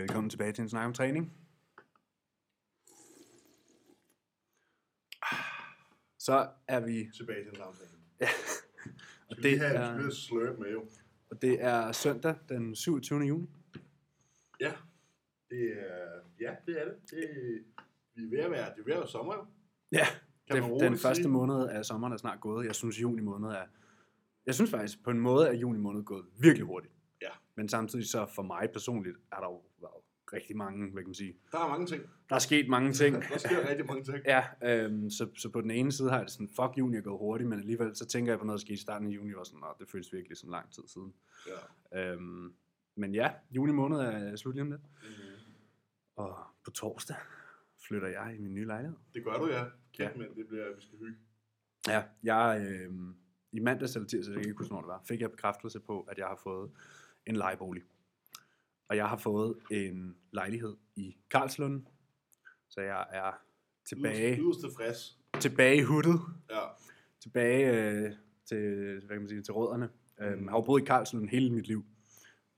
Velkommen tilbage til en snak om træning. Så er vi, Tilbage til en samtale. og Skal det vi er, en slurp med jo? og det er søndag den 27. juni. Ja, det er, ja, det er det. det vi er ved at være, det er ved at være sommer jo. Ja, Kan man den, første sige. måned af sommeren er snart gået. Jeg synes, juni måned er... Jeg synes faktisk, på en måde er juni måned gået virkelig hurtigt. Ja. Men samtidig så for mig personligt, er der jo rigtig mange, hvad kan man sige... Der er mange ting. Der er sket mange ting. Der sker rigtig mange ting. Ja, øhm, så, så på den ene side har jeg det sådan, fuck juni er gået hurtigt, men alligevel så tænker jeg på noget, der skete i starten af juni, og sådan, "Nå, det føles virkelig som lang tid siden. Ja. Øhm, men ja, juni måned er slut lige om lidt. Mm-hmm. Og på torsdag flytter jeg i min nye lejlighed. Det gør du, ja. Kæft, Ja. men det bliver, vi skal hygge. Ja, jeg øh, i mandags eller tirsdag, jeg kan ikke huske, hvornår det var, fik jeg bekræftelse på, at jeg har fået en lejebolig. Og jeg har fået en lejlighed i Karlslund, så jeg er tilbage, Yderst tilfreds. tilbage i huttet, Ja. tilbage øh, til, hvad kan man sige, til rødderne. Mm. Mm. Øhm, jeg har jo boet i Karlslund hele mit liv,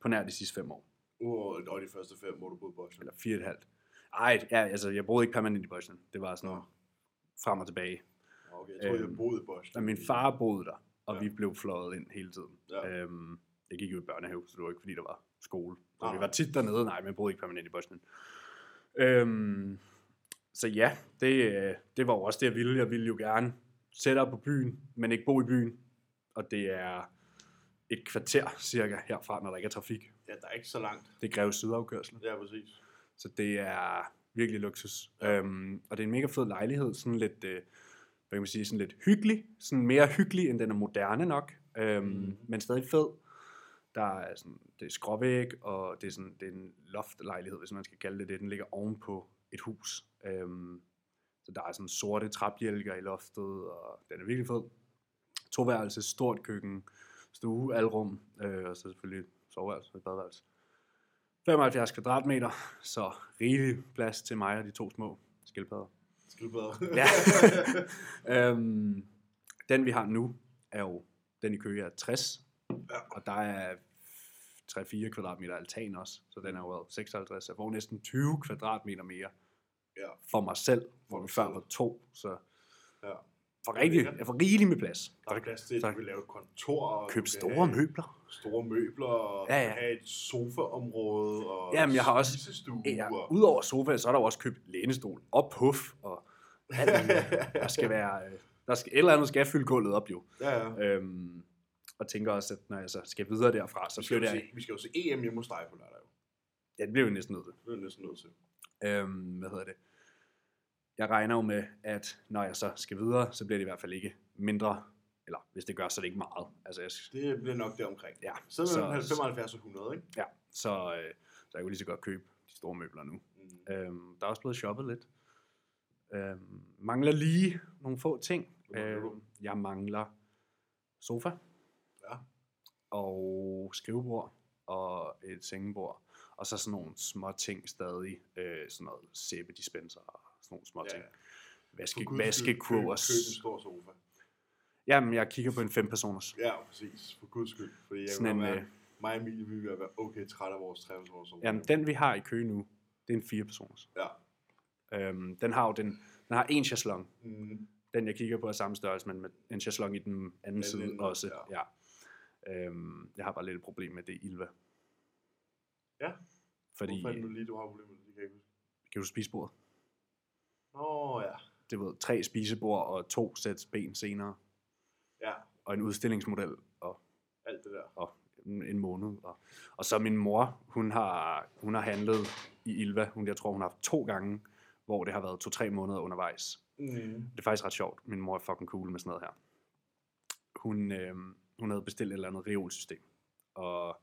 på nær de sidste fem år, Uh, og de første fem, hvor du boede i Boston. eller fire og et halvt. Ej, ja, altså, jeg boede ikke permanent i Boston. Det var sådan noget frem og tilbage. Okay, jeg tror, Øhm, jeg boede i Boston. Og min far boede der, og. Ja. vi blev fløjet ind hele tiden. Ja. Øhm, jeg gik jo i børnehave, så det var ikke fordi, der var skole. Så Nej. vi var tit dernede, nej, men jeg boede ikke permanent i Bosnien. Øhm, så ja, det, øh, det var jo også det, jeg ville. Jeg ville jo gerne sætte op på byen, men ikke bo i byen. Og det er et kvarter cirka herfra, når der ikke er trafik. Ja, der er ikke så langt. Det er Greve Sydafkørsel. Ja, præcis. Så det er virkelig luksus. Øhm, og det er en mega fed lejlighed, sådan lidt, øh, hvad kan man sige, sådan lidt hyggelig, sådan mere hyggelig, end den er moderne nok, øhm, mm. Men stadig fed. Der er sådan, det er skråvæg, og det er, sådan, det er en loftlejlighed, hvis man skal kalde det det. Den ligger ovenpå et hus. Øhm, så der er sådan sorte træbjælker i loftet, og den er virkelig fed. Toværelse, stort køkken, stue, alrum, øh, og så selvfølgelig soveværelse og badeværelse. 75 kvadratmeter, så rigelig plads til mig og de to små skildpadder. Skildpadder. Ja. øhm, den vi har nu er jo, den i Køge er 60, Ja. og der er 3-4 kvadratmeter altan også, så den er jo været 56. Jeg får næsten 20 kvadratmeter mere ja. for mig selv, hvor vi før var to, så ja. for rigtig, jeg får rigeligt med plads. Der er plads til, at du kan lave et kontor. Og Køb store møbler. Store møbler, og Ja, ja, have et sofaområde, og Jamen, jeg har også- Ja. Udover sofa, så er der jo også købt lænestol og puff, og alt der skal være, øh, der skal, et eller andet skal fylde gulvet op jo. ja, ja. Øhm, og tænker også, at når jeg så skal videre derfra, så jo flytter jeg. vi skal jo se EM hjemme hos dig på lørdag. jo. Ja, det bliver vi næsten nødt til. Det er jeg næsten nødt til. Øhm, hvad hedder det? Jeg regner jo med, at når jeg så skal videre, så bliver det i hvert fald ikke mindre, eller hvis det gør, så er det ikke meget. Altså, jeg, Det bliver nok det omkring. ja, Så så, det 75 og 100, ikke? ja, så, øh, så jeg kunne lige så godt købe de store møbler nu. Mm. Øhm, der er også blevet shoppet lidt. Øhm, mangler lige nogle få ting. Øhm, jeg mangler sofa. Og skrivebord og et sengebord. Og så sådan nogle små ting stadig. Øh, sådan noget sæbedispenser og sådan nogle små Ja. ting. Vaske, guds skyld, vaskekurs. Køb, køb en stor sofa. Jamen, jeg kigger på en fem personers. Ja, præcis. For guds skyld. Fordi jeg Sådan en, godt øh, mig og Emilie, vi vil være okay trætte af vores træningsår sofa. Jamen, den vi har i kø nu, det er en fire personers. Ja. Øhm, den har jo den, den har en chaiselong. Mm. Den jeg kigger på er samme størrelse, men med en chaiselong i den anden Den side ende, også. ja. Ja. Øhm, jeg har bare lidt et problem med det Ilva. Ja. Fordi, Hvorfor er det nu lige, du har problemer med det? Kan jeg huske. kan du spise bordet? Nå, ja. Det var tre spisebord og to sæt ben senere. Ja, Og en udstillingsmodel og, alt det der. og en, en måned. Og, og så min mor, hun har, hun har handlet i Ilva. Hun, jeg tror, hun har haft to gange, hvor det har været to-tre måneder undervejs. Mm. Det er faktisk ret sjovt. Min mor er fucking cool med sådan noget her. Hun, øh, hun havde bestilt et eller andet reolsystem. Og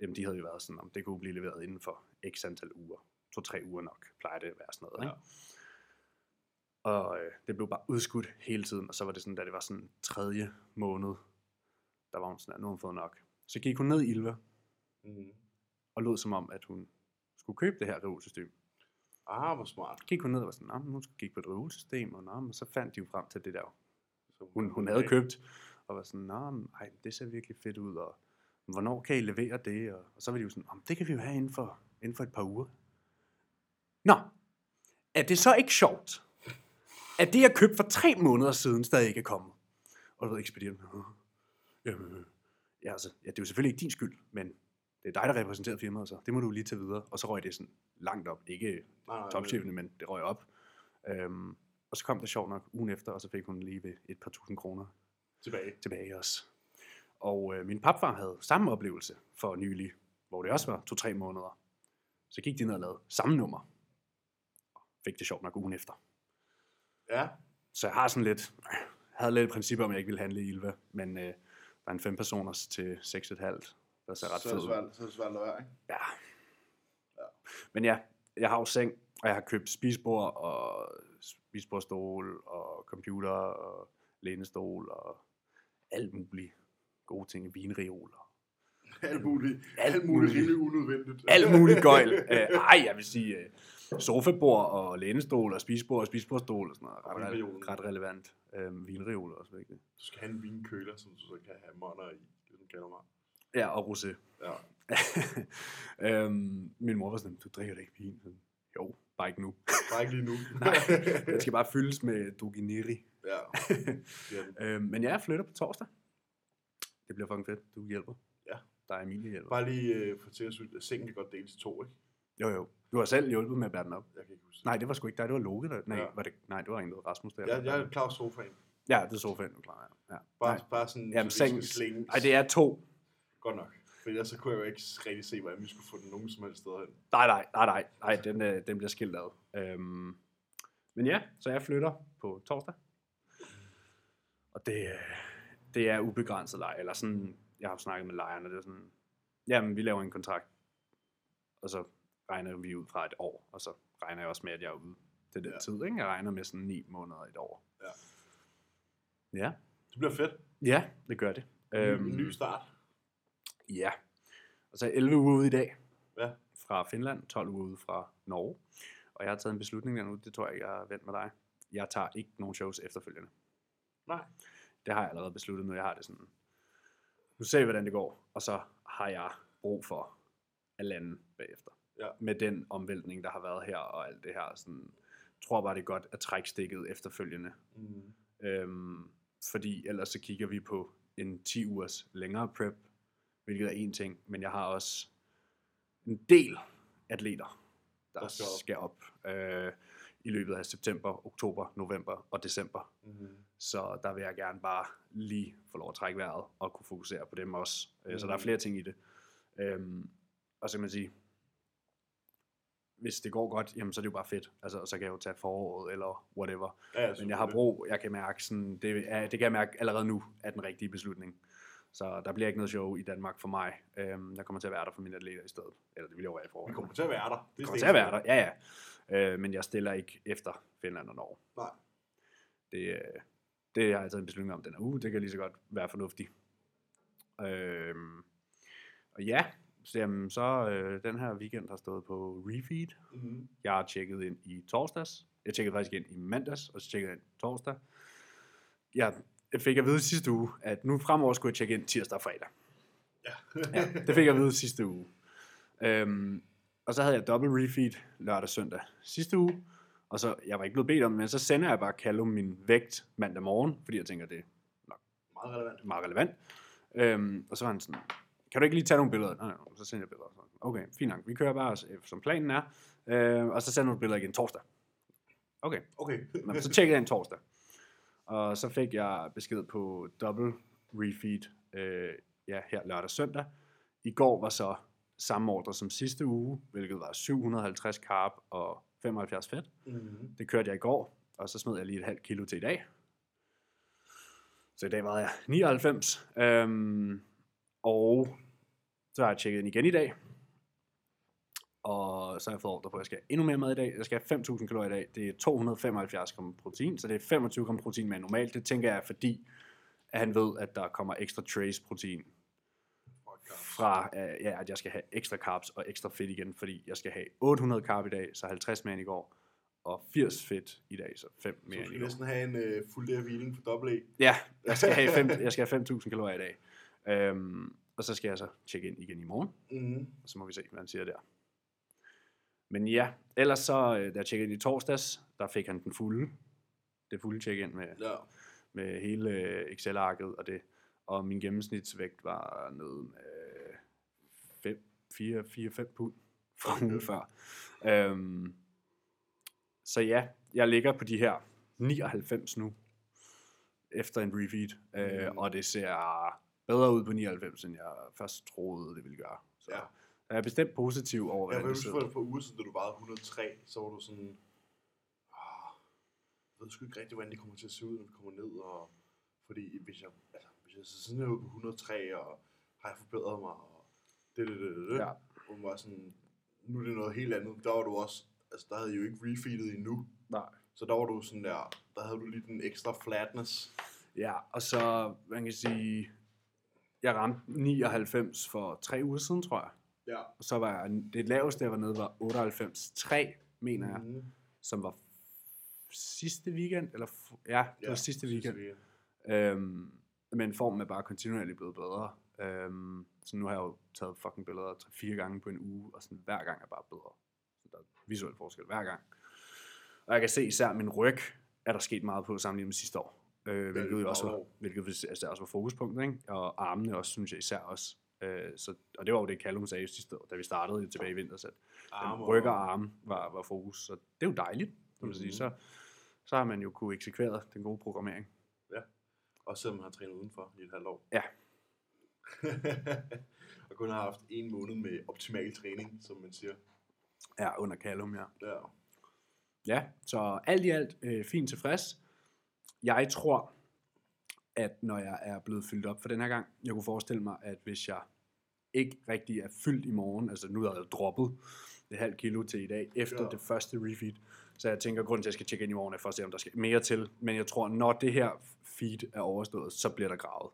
jamen, de havde jo været sådan, om det kunne blive leveret inden for x antal uger. To-tre uger nok, plejer det at være sådan noget. Ja. Ikke? Og øh, det blev bare udskudt hele tiden. Og så var det sådan, da det var sådan tredje måned, der var hun sådan, at nu har hun fået nok. Så gik hun ned i Ilva Mm. og lød som om, at hun skulle købe det her reolsystem. Ah, hvor smart. Gik hun ned og var sådan, "Nå, men hun skulle kigge på et reolsystem, og, nå, men så fandt de jo frem til det der hun, hun havde købt, og var sådan, Nå, men, ej, det ser virkelig fedt ud, og hvornår kan I levere det? Og, og så var de jo sådan, "Om, det kan vi jo have inden for inden for et par uger. Nå, er det så ikke sjovt, at det, jeg købte for tre måneder siden, stadig ikke er kommet? Og du ved, ekspedienten, "Åh, jamen, øh, ja, altså, ja, det er jo selvfølgelig ikke din skyld, men det er dig, der repræsenterer firmaet, så det må du lige tage videre. Og så røg det sådan langt op, ikke Nej, nej, topchefene, men det røg op. Øhm, og så kom det sjovt nok ugen efter, og så fik hun lige ved et par tusind kroner Tilbage. tilbage også. Og øh, min papfar havde samme oplevelse for nylig, hvor det også var to-tre måneder. Så gik de ned og lavede samme nummer. Og Fik det sjovt nok ugen efter. Ja, Så jeg har sådan lidt, havde lidt princip om, jeg ikke ville handle i Ilva, men øh, der er en fem personers til 6,5, der ser ret så er det fed ud. så er det svært at være, ikke? Ja. Ja. Men ja, jeg har jo seng, og jeg har købt spisbord og spisbordstol og computer og lænestol og alt muligt gode ting, vinreoler. Alt muligt, Alt alt muligt rimelig unødvendigt. Alt muligt gøjl. Uh, ej, jeg vil sige uh, sofabord og lænestol og spisbord og spisbordstol og sådan noget. Og Ret, vinreolen. ret, relevant. Um, vinreoler også vigtigt. Du skal have en vinkøler, som du så kan have monner i, ligesom kalder mig. Ja, og rosé. Ja. øhm, min mor var sådan, du drikker da ikke vin. Jo, bare ikke nu. Bare ikke lige nu. Nej, den skal bare fyldes med Duginiri. Ja. ja. øhm, men ja, jeg flytter på torsdag. Det bliver fucking fedt. Du hjælper. Ja. Der er Emilie hjælper. Bare lige øh, for til at synes, at sengen kan godt deles i to, ikke? Jo, jo. Du har selv hjulpet med at bære den op. Jeg kan ikke huske. Nej, det var sgu ikke dig. Det var Loke. Der... Nej, Ja. var det... Nej, det var egentlig Rasmus der. Jeg, jeg er klar over sofaen. Ja, det er sofaen, du er klar. Ja. ja. Bare, Nej. bare sådan, Jamen, så sengen- skal slænge. Ej, det er to. Godt nok. For ellers så kunne jeg jo ikke rigtig se, hvordan vi skulle få den nogen som helst sted hen. Nej, nej, nej, nej. nej den, øh, den bliver skilt ad. Øhm, men ja, så jeg flytter på torsdag. Og det, det er ubegrænset leje. Eller sådan, jeg har snakket med lejerne, det er sådan, jamen vi laver en kontrakt, og så regner vi ud fra et år, og så regner jeg også med, at jeg er ude til den Ja. tid. Ikke? Jeg regner med sådan ni måneder et år. Ja. Ja, Det bliver fedt. ja det gør det. Øhm, en ny start. Ja. Og så er 11 uger ude i dag. Ja. Fra Finland, 12 uger ude fra Norge. Og jeg har taget en beslutning der nu, det tror jeg jeg har vendt med dig. Jeg tager ikke nogen shows efterfølgende. Nej. Det har jeg allerede besluttet nu. Jeg har det sådan, nu ser vi, hvordan det går. Og så har jeg brug for at lande bagefter. Ja. Med den omvæltning, der har været her og alt det her. Sådan, jeg tror bare, det er godt at trække stikket efterfølgende. Mm. Øhm, fordi ellers så kigger vi på en 10 ugers længere prep, hvilket er en ting, men jeg har også en del atleter, der, skal op. skal op øh, i løbet af september, oktober, november og december. Mm. Så der vil jeg gerne bare lige få lov at trække vejret og kunne fokusere på dem også. Øh, Så der er Mhm. flere ting i det. Øhm, og så kan man sige, hvis det går godt, jamen så er det jo bare fedt. Altså, så kan jeg jo tage foråret eller whatever. Ja, Men jeg har brug, jeg kan mærke sådan, det, er, det kan jeg mærke allerede nu, er den rigtige beslutning. Så der bliver ikke noget show i Danmark for mig. Øhm, jeg kommer til at være der for mine atleter i stedet. Eller det vil jeg jo være i Vi forvejen. kommer til at være der. Det er kommer til at være der, ja ja. Øh, men jeg stiller ikke efter Finland og Norge. Nej. Det, øh, det har jeg taget en beslutning om den her uge. Det kan lige så godt være fornuftigt. Øhm, og ja, så, jamen, så øh, den her weekend har stået på refeed. Mm. Jeg har tjekket ind i torsdags. Jeg tjekkede faktisk ind i mandags, og så tjekkede jeg ind torsdag. Jeg fik at vide sidste uge, at nu fremover skulle jeg tjekke ind tirsdag og fredag. Ja. Ja, det fik jeg at vide sidste uge. Øhm, og så havde jeg dobbelt refeed lørdag og søndag sidste uge. Og så, jeg var ikke blevet bedt om, men så sender jeg bare Callum min vægt mandag morgen, fordi jeg tænker, det er Meget relevant. meget relevant. Øhm, og så var han sådan, kan du ikke lige tage nogle billeder? Nej, nej, så sender jeg billeder. Så, Okay, fint nok. Vi kører bare, som planen er. Øh, og så sender du nogle billeder igen torsdag. Okay, Okay. Nå, så tjekkede jeg en torsdag. Og så fik jeg besked på double refeed øh, ja, her lørdag og søndag. I går var så samme ordre som sidste uge, hvilket var 750 carb og 75 fedt. mm. Det kørte jeg i går, og så smed jeg lige et halvt kilo til i dag. Så i dag var jeg 99. Øhm, og så har jeg tjekket ind igen i dag. Og så har jeg fået ordre på, at jeg skal have endnu mere mad i dag. Jeg skal have 5.000 kalorier i dag. Det er 275 gram protein, så det er 25 gram protein mere normalt. Det tænker jeg fordi, at han ved, at der kommer ekstra trace protein fra, øh, ja, at jeg skal have ekstra carbs og ekstra fedt igen, fordi jeg skal have 800 carb i dag, så 50 mere end i går, og 80 fedt i dag, så 5 Så mere du end i skal går. næsten have en øh, fuld der hviling for dobbelt E. Ja, jeg skal have, 5, jeg skal have 5.000 kalorier i dag. Øhm, og så skal jeg så tjekke ind igen i morgen, Mm. og så må vi se, hvad han siger der. Men ja, ellers så, øh, da jeg tjekkede ind i torsdags, der fik han den fulde, det fulde check-in med, Ja. med hele Excel-arket og det. Og min gennemsnitsvægt var nede med 5, 4, 4, 5 pund fra ugen før. Øhm, så ja, jeg ligger på de her 99 nu, efter en refeed. Øh, Mhm. og det ser bedre ud på 99, end jeg først troede, det ville gøre. Så Ja. jeg er bestemt positiv over, Jeg kan det huske sidder. for et par uger siden, da du vejede 103, så var du sådan, ah, jeg ved sgu ikke rigtig, hvordan det kommer til at se ud, når vi kommer ned, og fordi hvis jeg, altså, hvis jeg så sådan her ud på 103, og har jeg forbedret mig, og det, det, det, det, Ja. man var sådan, nu er det noget helt andet, der var du også, altså der havde I jo ikke refeedet endnu, Nej. så der var du sådan der, der havde du lige den ekstra flatness. Ja, og så, man kan sige, jeg ramte 99 for tre uger siden, tror jeg. Ja. Og så var jeg, det laveste, jeg var nede, var 98,3, mener jeg, Mhm. som var sidste weekend, eller ja, det var sidste weekend. weekend. Øhm, men formen er bare kontinuerligt blevet bedre. Øhm, så nu har jeg jo taget fucking billeder 3-4 gange på en uge, og sådan hver gang er bare bedre. Så der er visuel forskel hver gang. Og jeg kan se især min ryg, er der sket meget på sammenlignet med sidste år. Øh, hvilket, også var, hvilket altså, også var fokuspunktet, ikke? Og armene også, synes jeg især også. Øh, så, og det var jo det, Callum sagde sidste år, da vi startede tilbage i vinter, Arme ryg og arme var, var fokus. Så det er jo dejligt, kan man sige. Mhm. Så, så har man jo kunne eksekvere den gode programmering. Også selvom man har trænet udenfor i et halvt år. Ja. og kun har haft en måned med optimal træning, som man siger. Ja, under Callum, ja. Ja. Ja, så alt i alt øh, fint tilfreds. Jeg tror, at når jeg er blevet fyldt op for den her gang, jeg kunne forestille mig, at hvis jeg ikke rigtig er fyldt i morgen, altså nu er jeg droppet et halvt kilo til i dag, efter ja. det første refeed, så jeg tænker, at grunden til, at jeg skal tjekke ind i morgen, er for at se, om der skal mere til. Men jeg tror, når det her feed er overstået, så bliver der gravet.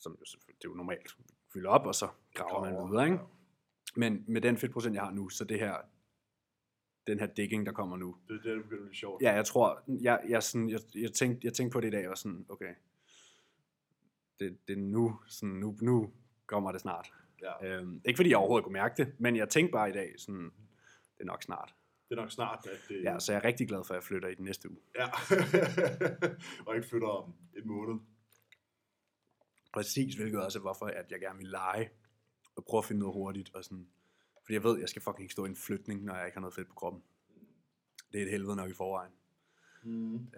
Som jo det er jo normalt. Fylde op, og så graver man videre, ikke? Men med den fedtprocent, jeg har nu, så det her, den her digging, der kommer nu, Det er det, der begynder at blive sjovt. Ja, jeg tror, jeg, jeg, sådan, jeg, jeg, tænkte, jeg tænkte på det i dag, og sådan, okay, det, det er nu, sådan, nu, nu kommer det snart. ja. Øhm, ikke fordi jeg overhovedet kunne mærke det, men jeg tænkte bare i dag, sådan, det er nok snart. Det er nok snart, at det... Ja, så jeg er rigtig glad for, at jeg flytter i den næste uge. ja. og ikke flytter om en måned. Præcis, hvilket også er, hvorfor at jeg gerne vil lege, og prøve at finde noget hurtigt, og sådan, fordi jeg ved, at jeg skal fucking ikke stå i en flytning, når jeg ikke har noget fedt på kroppen. Det er et helvede nok i forvejen. Mm.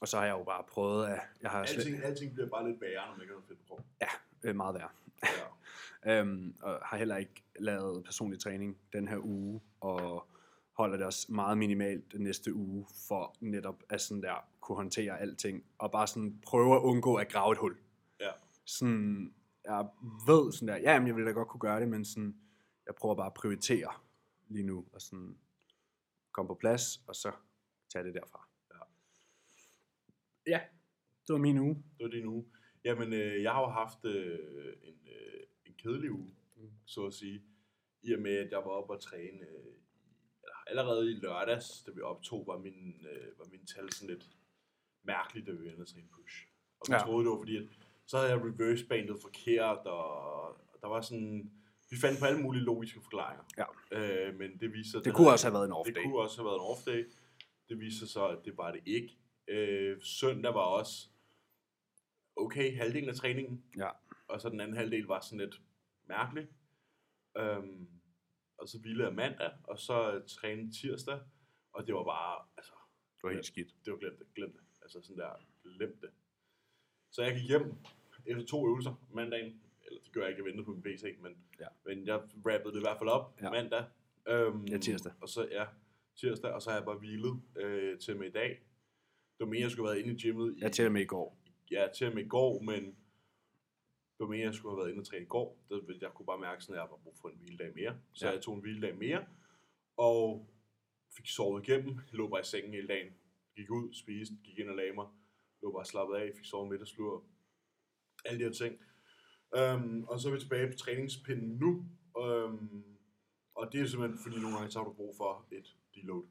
Og så har jeg jo bare prøvet, at jeg har slet, Alting, alting bliver bare lidt værre, når man ikke har noget fedt på kroppen. øh, meget værd. Ja. Øhm, og har heller ikke lavet personlig træning den her uge, og holder det også meget minimalt den næste uge, for netop at sådan der kunne håndtere alting, og bare sådan prøve at undgå at grave et hul. Sådan, jeg ved sådan der, ja, jamen, jeg ville da godt kunne gøre det, men sådan, jeg prøver bare at prioritere lige nu, og sådan komme på plads, og så tage det derfra. Ja. Ja, det var min uge. Det var din uge. Jamen, øh, jeg har jo haft øh, en, øh, en kedelig uge, Mm. så at sige. I og med, at jeg var oppe og træne øh, allerede i lørdags, da vi optog, var min, øh, var min tal sådan lidt mærkeligt, da vi var inde og træne push. Og vi ja. troede, det var fordi, at så havde jeg reverse bandet forkert, og der var sådan... Vi fandt på alle mulige logiske forklaringer. Ja. Øh, men det viser sig... Det kunne også have været en off Det kunne også have været en off day. Det viser sig så, at det var det ikke. Øh, søndag var også okay, halvdelen af træningen. Ja. Og så den anden halvdel var sådan lidt mærkelig. Øhm, og så hvilede jeg mandag, og så træne tirsdag. Og det var bare, altså, Det var helt skidt. det var glemt det, glemt det. Altså sådan der, glemt det. Så jeg gik hjem efter to øvelser mandagen. Eller det gør jeg ikke, jeg ventede på min PC, men, Ja. men jeg rappede det i hvert fald op Ja. ja. mandag. Øhm, Ja, tirsdag. Og så, ja, tirsdag, og så har jeg bare hvilet øh, til med i dag. Det var mere, jeg skulle have været inde i gymmet. I, Jeg til og med i går. Ja, til og med i går, men det var mere, jeg skulle have været inde og træne i går. Det, jeg kunne bare mærke, sådan, at jeg var brug for en hviledag mere. Så Ja. ja. jeg tog en hviledag mere, og fik sovet igennem. Jeg lå bare i sengen hele dagen. Gik ud, spiste, gik ind og lagde mig. Lå bare slappet af, fik sovet middagslur. Alle de her ting. Um, og så er vi tilbage på træningspinden nu. Um, og det er simpelthen, fordi nogle gange så har du brug for et deload.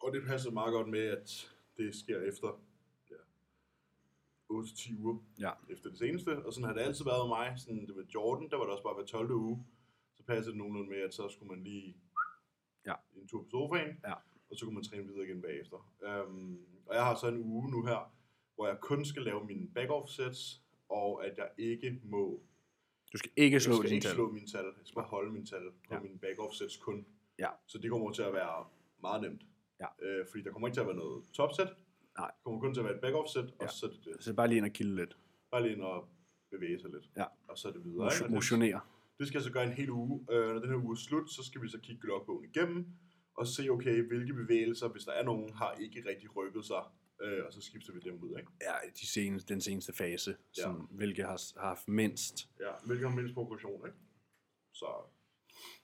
Og det passer meget godt med, at det sker efter ja, 8-10 uger Ja. efter det seneste. Og sådan har det altid været med mig. Sådan, det var Jordan, der var det også bare hver 12. uge. Så passede det nogenlunde med, at så skulle man lige Ja. en tur på sofaen, Ja. og så kunne man træne videre igen bagefter. Um, og jeg har så en uge nu her, hvor jeg kun skal lave mine back-off sets, og at jeg ikke må Du skal ikke slå jeg skal din ikke tal. slå mine tal. Jeg skal bare holde mine tal på Ja. mine back-off sets kun. Ja. Så det kommer til at være meget nemt. Ja. Øh, fordi der kommer ikke til at være noget topset. Nej. Det kommer kun til at være et back-off set, og Ja. så er det det. Så bare lige ind og kilde lidt. Bare lige ind og bevæge sig lidt. Ja. Og så er det videre. Motion- det- Motionere. Det skal jeg så gøre en hel uge. Øh, når den her uge er slut, så skal vi så kigge logbogen igennem, og se, okay, hvilke bevægelser, hvis der er nogen, har ikke rigtig rykket sig, øh, og så skifter vi dem ud, ikke? Ja, de seneste, den seneste fase, Ja. som, hvilket har, har haft mindst. Ja, hvilket har mindst progression, ikke? Så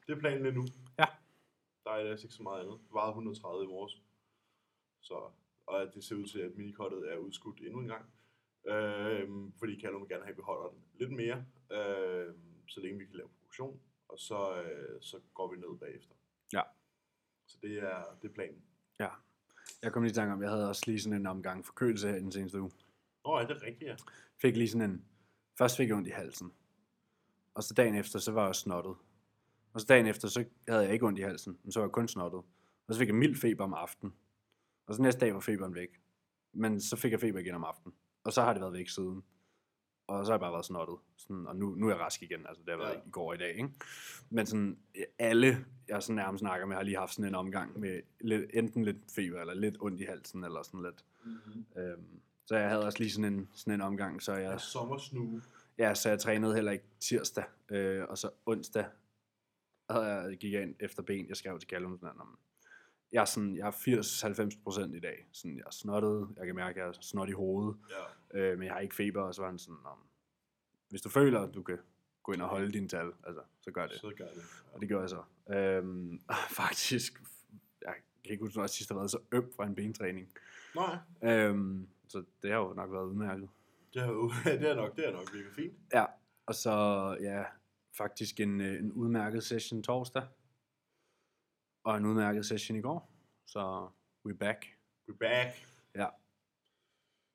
det er planen lige nu. Ja. Der er ellers ikke så meget andet. Det varede 130 i morges. Så, og det ser ud til, at minikottet er udskudt endnu en gang. Øh, fordi Callum gerne have, at vi holder den lidt mere, øh, så længe vi kan lave progression. Og så, øh, så går vi ned bagefter. Ja. Så det er, det er planen. Ja. Jeg kom lige i tanke om, jeg havde også lige sådan en omgang forkølelse her i den seneste uge. Nå, det er rigtigt, ja. Fik lige sådan en... Først fik jeg ondt i halsen. Og så dagen efter, så var jeg snottet. Og så dagen efter, så havde jeg ikke ondt i halsen, men så var jeg kun snottet. Og så fik jeg mild feber om aftenen. Og så næste dag var feberen væk. Men så fik jeg feber igen om aftenen. Og så har det været væk siden. Og så har jeg bare været snottet. Sådan, og nu, nu er jeg rask igen. Altså, det har været Ja. ja. i går og i dag. Ikke? Men sådan, alle, jeg sådan nærmest snakker med, har lige haft sådan en omgang med lidt, enten lidt feber, eller lidt ondt i halsen, eller sådan lidt. Mm-hmm. Øhm, så jeg havde også lige sådan en, sådan en omgang, så Ja, jeg, sommersnue. ja, så jeg trænede heller ikke tirsdag, øh, og så onsdag havde jeg, gik jeg ind efter ben, jeg skrev til Callum sådan, om, jeg er, sådan, jeg er 80-90 procent i dag. Sådan, jeg er snottet, jeg kan mærke, at jeg er snot i hovedet, Ja. Øh, men jeg har ikke feber, og så var han sådan, om, hvis du føler, at du kan gå ind og holde dine tal, altså, så gør det. Så gør det. Og det gjorde jeg så. Øhm, faktisk, jeg kan ikke huske, jeg sidst har været så øm fra en bentræning. Nej, Øhm, så det har jo nok været udmærket. det er, jo, det er nok, det er nok virkelig fint. Ja, og så ja, faktisk en, øh, en udmærket session torsdag. Og en udmærket session i går. Så we back. We're back. Ja.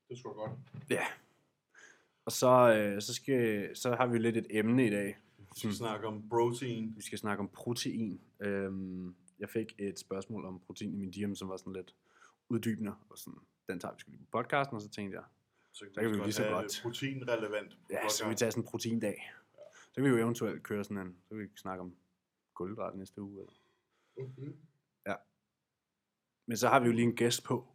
Det tror jeg godt. Ja. Og så, øh, så, skal, så har vi lidt et emne i dag. Vi skal snakke om protein. Vi skal snakke om protein. Øhm, jeg fik et spørgsmål om protein i min DM, som var sådan lidt uddybende. Og sådan, den tager vi sgu lige på podcasten, og så tænkte jeg, Så kan vi jo lige så godt. Proteinrelevant. ja, så kan vi tage sådan en proteindag. Så kan vi jo eventuelt køre sådan en, så kan vi snakke om kulhydrat næste uge. Eller. Mm-hmm. Men så har vi jo lige en gæst på.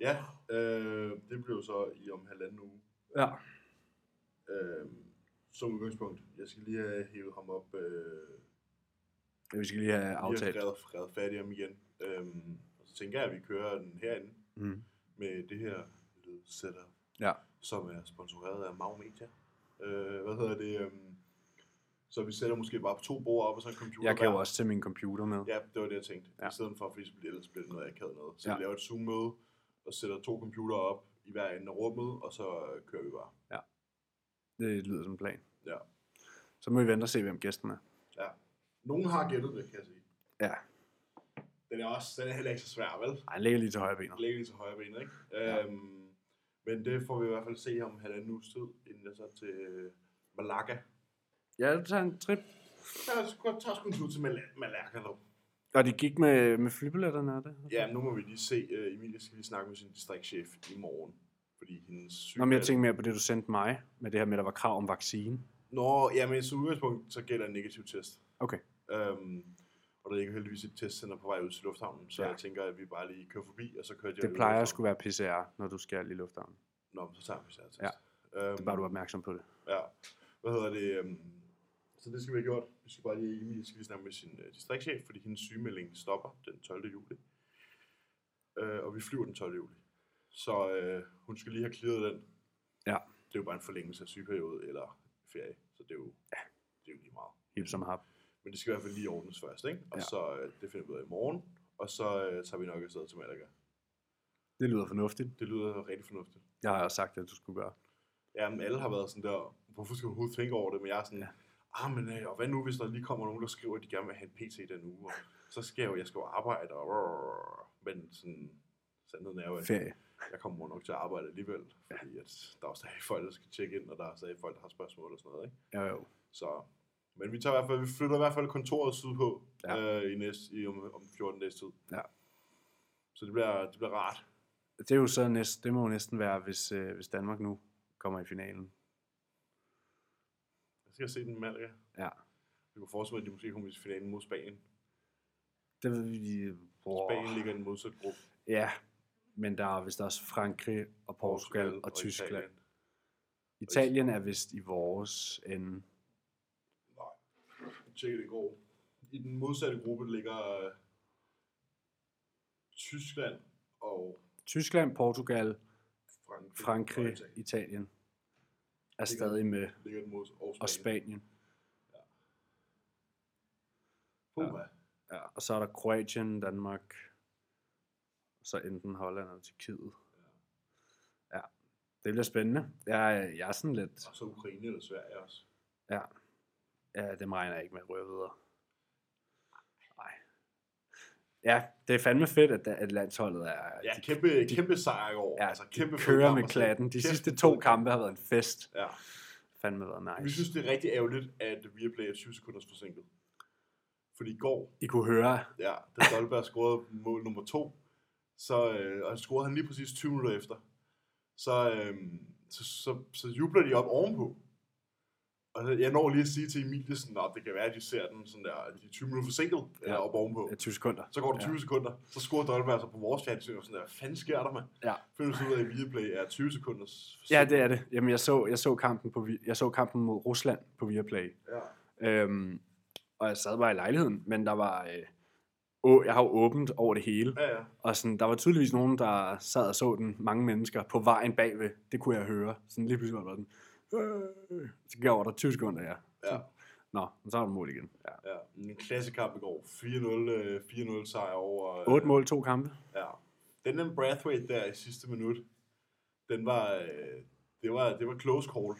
Ja, øh, det bliver så i om halvanden uge. Ja. Øh, som udgangspunkt. Jeg skal lige have hævet ham op. Øh, Vi skal lige have aftalt. skrevet, skrevet fat i ham igen. Øh, og så tænker jeg, at vi kører den herinde Mm. med det her lyd setup, Ja. som er sponsoreret af Mau Media. Øh, hvad hedder det? Øh, så vi sætter måske bare to bord op og så en computer Jeg kan jo også tage min computer med. Ja, det var det, jeg tænkte. Ja. Ja. I stedet for, fordi ellers bliver det noget akavet noget. Så Ja. vi laver et Zoom-møde, og sætter to computere op i hver ende af rummet, og så øh, kører vi bare. Det lyder som en plan. Ja. Så må vi vente og se, hvem gæsten er. ja. Nogen har gættet det, kan jeg sige. Ja. Den er, også, den er heller ikke så svær, vel? Ej, han ligger lige til højre benet. Ligger lige til højre ben, ikke? Ja. Øhm, men det får vi i hvert fald se om halvanden uges tid, inden jeg så til øh, Malaga. Ja, du tager en trip. Jeg skal tage sgu en tur til Mal- Malaga nu. Og de gik med, med flybilletterne, er det? Ja, nu må vi lige se. Uh, Emilie skal lige snakke med sin distriktschef i morgen. Fordi hendes syge... Nå, men jeg tænker mere på det, du sendte mig, med det her med, at der var krav om vaccine. Nå, ja, men som udgangspunkt, så gælder en negativ test. Okay. Um, og der ligger heldigvis et testcenter på vej ud til lufthavnen, så Ja. jeg tænker, at vi bare lige kører forbi, og så kører jeg Det plejer at skulle være PCR, når du skal i lufthavnen. Nå, så tager vi så test. Ja. Um, Det er bare, du er opmærksom på det. Ja. Hvad hedder det? Um, så det skal vi have gjort. Vi skal bare lige, Emilie skal lige snakke med sin uh, distriktschef, fordi hendes sygemelding stopper den 12. juli. Uh, og vi flyver den 12. juli. Så uh, hun skal lige have clearet den. Ja. Det er jo bare en forlængelse af sygeperiode eller ferie, så det er jo, ja. det er jo lige meget. Hip som hap. Men det skal i hvert fald lige ordnes først, ikke? Og Ja. ja. så uh, det finder vi ud af i morgen, og så uh, tager vi nok afsted til Malaga. Det lyder fornuftigt. Det lyder rigtig fornuftigt. Jeg har også sagt, at du skulle gøre. Jamen, alle har været sådan der, hvorfor skal du overhovedet tænke over det? Men jeg er sådan, Ja. Ja. ah, men øh, og hvad nu, hvis der lige kommer nogen, der skriver, at de gerne vil have en PT den uge, og så skal jeg jo, jeg skal jo arbejde, og men sådan, sandheden er jo, at Ferie. jeg kommer nok til at arbejde alligevel, fordi at der er stadig folk, der skal tjekke ind, og der er stadig folk, der har spørgsmål og sådan noget, ikke? Jo, jo. Så, Men vi, tager i hvert fald, vi flytter i hvert fald kontoret sydpå Ja. ja. øh, i næste, i om, om 14 dages tid. Ja. Så det bliver, det bliver rart. Det er jo så næst, det må jo næsten være, hvis, øh, hvis Danmark nu kommer i finalen. Jeg skal se den Malaga. Ja. Jeg kunne forestille mig, at de måske kommer i finalen mod Spanien. Det ved vi. Wow. Spanien ligger i en modsat gruppe. Ja, men der er vist også Frankrig og Portugal, og, og Tyskland. Italien. Italien er vist i vores ende. Nej, jeg tjekkede det i går. I den modsatte gruppe ligger øh, Tyskland og Tyskland, Portugal, Frankrig, og Frankrig, Italien. Italien er stadig med, ligger den mod og og Spanien. Spanien. Puha. Ja, og så er der Kroatien, Danmark, og så enten Holland eller Tyrkiet. Ja, det bliver spændende. Jeg, jeg er sådan lidt, Og så Ukraine eller Sverige også. ja, ja dem regner jeg ikke med at røre videre. Nej. Ja, det er fandme fedt, at, at landsholdet er... Ja, de, kæmpe, kæmpe sejr i år. ja, altså, de kæmpe fed kører med klatten. De sidste to kamp. kampe har været en fest. Ja. Fandme været nice. Vi synes, det er rigtig ærgerligt, at Viaplay er 20 sekunders forsinket. Fordi i går, I kunne høre, ja, da Dolberg scorede mål nummer to, så øh, og han scorede han lige præcis 20 minutter efter, så, øh, så, så, så jubler de op ovenpå. Og jeg når lige at sige til Emilie, sådan, at det kan være, at de ser den sådan der, de er 20 minutter forsinket ja. Ja. op ovenpå. ja, 20 sekunder. Så går der 20 ja. sekunder, så scorer Dolberg så på vores fjernsyn, og sådan der, hvad fanden sker der, mand? Ja. Finder du ud af, at Viaplay er 20 sekunders Ja, det er det. Jamen, jeg så, jeg så, kampen, på, jeg så kampen mod Rusland på Viaplay. Ja. Øhm, og jeg sad bare i lejligheden, men der var... Øh, jeg har jo åbent over det hele. Ja, ja. Og sådan, der var tydeligvis nogen, der sad og så den, mange mennesker, på vejen bagved. Det kunne jeg høre. Sådan lige pludselig var den. Øh, så gav der 20 sekunder, ja. Ja. Nå, så var der mål igen. Ja. Ja, en klassekamp i går. 4-0, øh, 4-0 sejr over... øh, 8 mål, to kampe. Ja. Den der Brathwaite der i sidste minut, den var... Øh, det var, det var close call.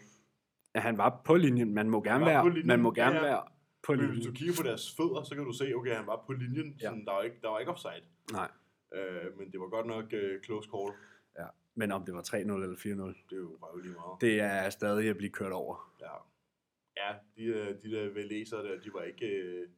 Ja, han var på linjen. Man må gerne være, linjen, man må gerne ja, ja. være på Men hvis du linjen. kigger på deres fødder, så kan du se, okay, han var på linjen. Ja. Sådan, der, var ikke, der var ikke offside. Nej, Øh, men det var godt nok øh, close call. Men om det var 3-0 eller 4-0, Det er jo bare lige meget. det er stadig at blive kørt over. Ja, ja de, øh, de der læsere der, de var ikke, øh,